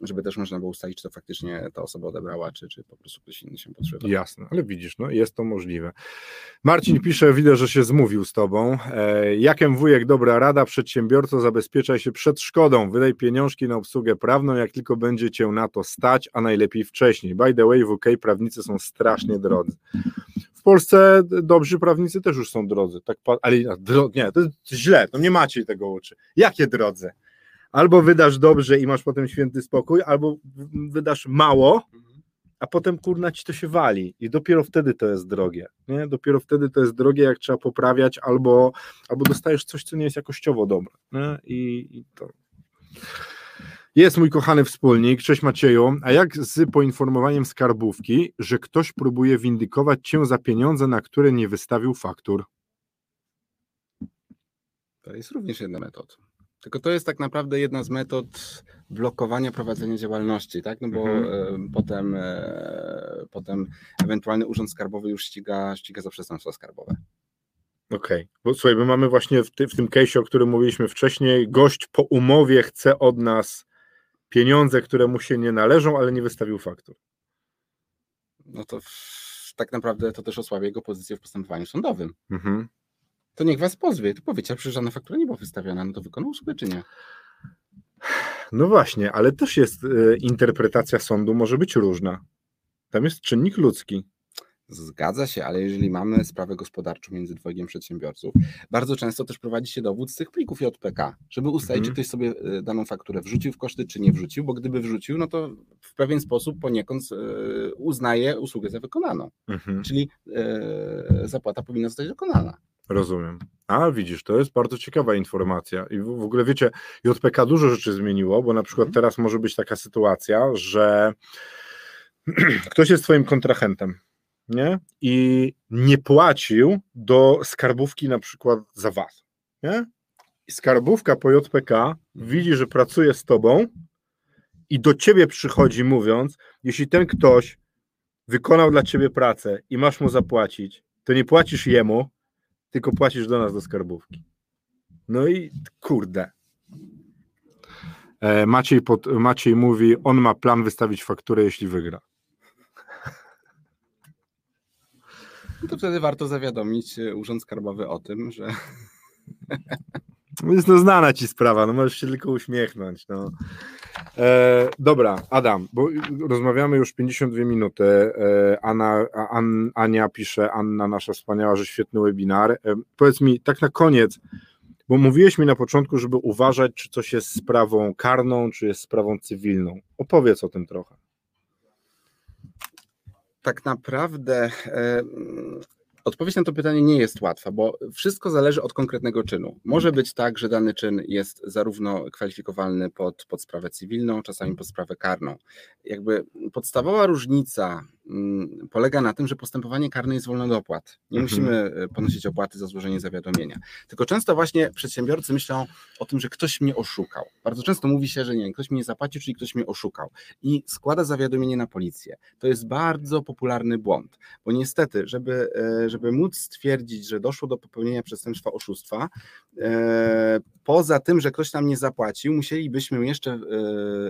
żeby też można było ustalić, czy to faktycznie ta osoba odebrała, czy, czy po prostu ktoś inny się potrzebował. Jasne, ale widzisz, no jest to możliwe. Marcin pisze, widzę, że się zmówił z tobą. E, jakem wujek, dobra rada, przedsiębiorco, zabezpieczaj się przed szkodą, wydaj pieniążki na obsługę prawną, jak tylko będzie cię na to stać, a najlepiej wcześniej. By the way, w UK prawnicy są strasznie drodzy. W Polsce dobrzy prawnicy też już są drodzy, tak, ale nie, to jest źle, no nie macie tego uczy. Jakie drodze? Albo wydasz dobrze i masz potem święty spokój, albo wydasz mało, a potem kurna ci to się wali i dopiero wtedy to jest drogie, nie? Dopiero wtedy to jest drogie, jak trzeba poprawiać albo, albo dostajesz coś, co nie jest jakościowo dobre, nie? I, i to... Jest mój kochany wspólnik, cześć Macieju, a jak z poinformowaniem skarbówki, że ktoś próbuje windykować cię za pieniądze, na które nie wystawił faktur? To jest również jedna metod. Tylko to jest tak naprawdę jedna z metod blokowania prowadzenia działalności, tak? No bo Mhm. e, potem, e, potem ewentualny urząd skarbowy już ściga, ściga za przestępstwa skarbowe. Okej, bo słuchaj, my mamy właśnie w, ty, w tym case'ie, o którym mówiliśmy wcześniej, gość po umowie chce od nas pieniądze, które mu się nie należą, ale nie wystawił faktur. No to w, tak naprawdę to też osłabia jego pozycję w postępowaniu sądowym. Mhm. To niech was pozwie. To powiecie, a przecież żadna faktura nie była wystawiona, no to wykonał usługę czy nie? No właśnie, ale też jest e, interpretacja sądu może być różna. Tam jest czynnik ludzki. Zgadza się, ale jeżeli mamy sprawę gospodarczą między dwojgiem przedsiębiorców, bardzo często też prowadzi się dowód z tych plików JPK, żeby ustalić, Mhm. czy ktoś sobie e, daną fakturę wrzucił w koszty, czy nie wrzucił, bo gdyby wrzucił, no to w pewien sposób poniekąd e, uznaje usługę za wykonaną, Mhm. czyli zapłata powinna zostać dokonana. Rozumiem. A widzisz, to jest bardzo ciekawa informacja. I w, w ogóle wiecie, JPK dużo rzeczy zmieniło, bo na przykład Mhm. teraz może być taka sytuacja, że ktoś jest twoim kontrahentem, nie? I nie płacił do skarbówki na przykład za was, nie? I skarbówka po JPK widzi, że pracuje z tobą i do ciebie przychodzi mówiąc, jeśli ten ktoś wykonał dla ciebie pracę i masz mu zapłacić, to nie płacisz jemu, tylko płacisz do nas do skarbówki. No i kurde. E, Maciej, pod, Maciej mówi, on ma plan wystawić fakturę, jeśli wygra. No to wtedy warto zawiadomić e, Urząd Skarbowy o tym, że Jest no znana ci sprawa, no możesz się tylko uśmiechnąć. No. E, dobra, Adam, bo rozmawiamy już 52 minuty. E, Anna, An, Ania pisze, Anna nasza wspaniała, że świetny webinar. E, powiedz mi tak na koniec, bo mówiłeś mi na początku, żeby uważać, czy coś jest sprawą karną, czy jest sprawą cywilną. Opowiedz o tym trochę. tak naprawdę e, odpowiedź na to pytanie nie jest łatwa, bo wszystko zależy od konkretnego czynu. Może być tak, że dany czyn jest zarówno kwalifikowalny pod, pod sprawę cywilną, czasami pod sprawę karną. Jakby podstawowa różnica mm, polega na tym, że postępowanie karne jest wolne od opłat. Nie Mhm. musimy e, ponosić opłaty za złożenie zawiadomienia. Tylko często właśnie przedsiębiorcy myślą o tym, że ktoś mnie oszukał. Bardzo często mówi się, że nie, ktoś mnie nie zapłacił, czyli ktoś mnie oszukał. I składa zawiadomienie na policję. To jest bardzo popularny błąd, bo niestety, żeby, e, żeby móc stwierdzić, że doszło do popełnienia przestępstwa oszustwa, e, poza tym, że ktoś nam nie zapłacił, musielibyśmy jeszcze e,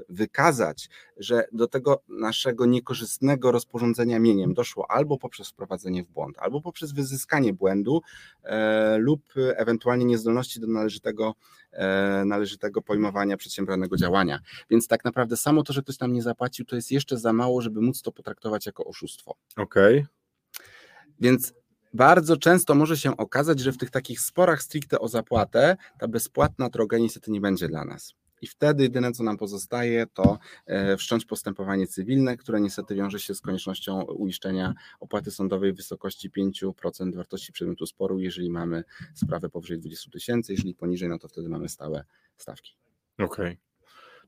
wykazać, że do tego naszego niekorzystnego rozporządzenia mieniem doszło albo poprzez wprowadzenie w błąd, albo poprzez wyzyskanie błędu e, lub ewentualnie niezdolności do należytego, należytego pojmowania przedsiębranego działania. Więc tak naprawdę samo to, że ktoś nam nie zapłacił, to jest jeszcze za mało, żeby móc to potraktować jako oszustwo. Okej. Więc bardzo często może się okazać, że w tych takich sporach stricte o zapłatę ta bezpłatna droga niestety nie będzie dla nas. I wtedy jedyne, co nam pozostaje, to e, wszcząć postępowanie cywilne, które niestety wiąże się z koniecznością uiszczenia opłaty sądowej w wysokości 5% wartości przedmiotu sporu, jeżeli mamy sprawę powyżej 20 tysięcy, jeżeli poniżej, no to wtedy mamy stałe stawki. Okej.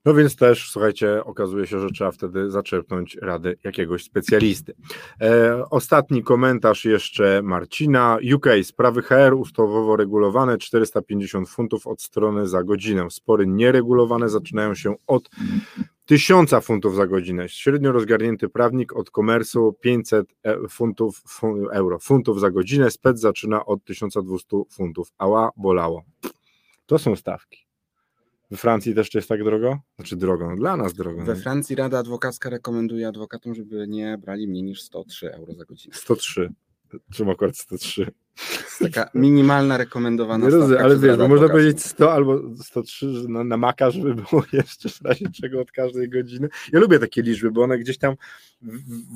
No więc też, słuchajcie, okazuje się, że trzeba wtedy zaczerpnąć rady jakiegoś specjalisty. E, ostatni komentarz jeszcze Marcina. UK, sprawy HR ustawowo regulowane 450 funtów od strony za godzinę. Spory nieregulowane zaczynają się od 1000 funtów za godzinę. Średnio rozgarnięty prawnik od komersu 500 e- funtów, fu, euro, funtów za godzinę. Spec zaczyna od 1200 funtów. Ała, bolało. To są stawki. We Francji też jest tak drogo? Znaczy drogo, no dla nas drogo. We no. Francji Rada Adwokacka rekomenduje adwokatom, żeby nie brali mniej niż 103 euro za godzinę. 103. Czemu akurat 103? Taka minimalna rekomendowana Nie rozumiem, stawka ale wiesz, bo można Adwokacką. powiedzieć 100 albo 103 że na, na maka, żeby było jeszcze w razie czego od każdej godziny. Ja lubię takie liczby, bo one gdzieś tam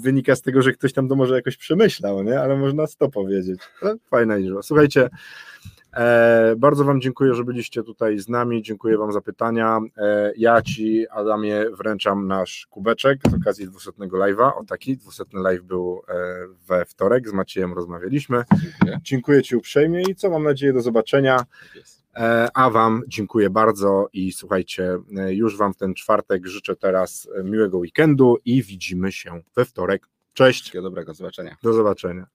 wynika z tego, że ktoś tam to może jakoś przemyślał, nie? Ale można 100 powiedzieć. No, Fajna liczba. Słuchajcie, bardzo Wam dziękuję, że byliście tutaj z nami. Dziękuję Wam za pytania. E, ja Ci, Adamie, wręczam nasz kubeczek z okazji 200 live'a. O taki 200 live był e, we wtorek, z Maciejem rozmawialiśmy. Dziękuję. Dziękuję Ci uprzejmie i co mam nadzieję do zobaczenia. Tak. E, A Wam dziękuję bardzo i słuchajcie, e, już Wam w ten czwartek życzę teraz e, miłego weekendu i widzimy się we wtorek. Cześć, Wszystkiego dobrego, do zobaczenia. do zobaczenia.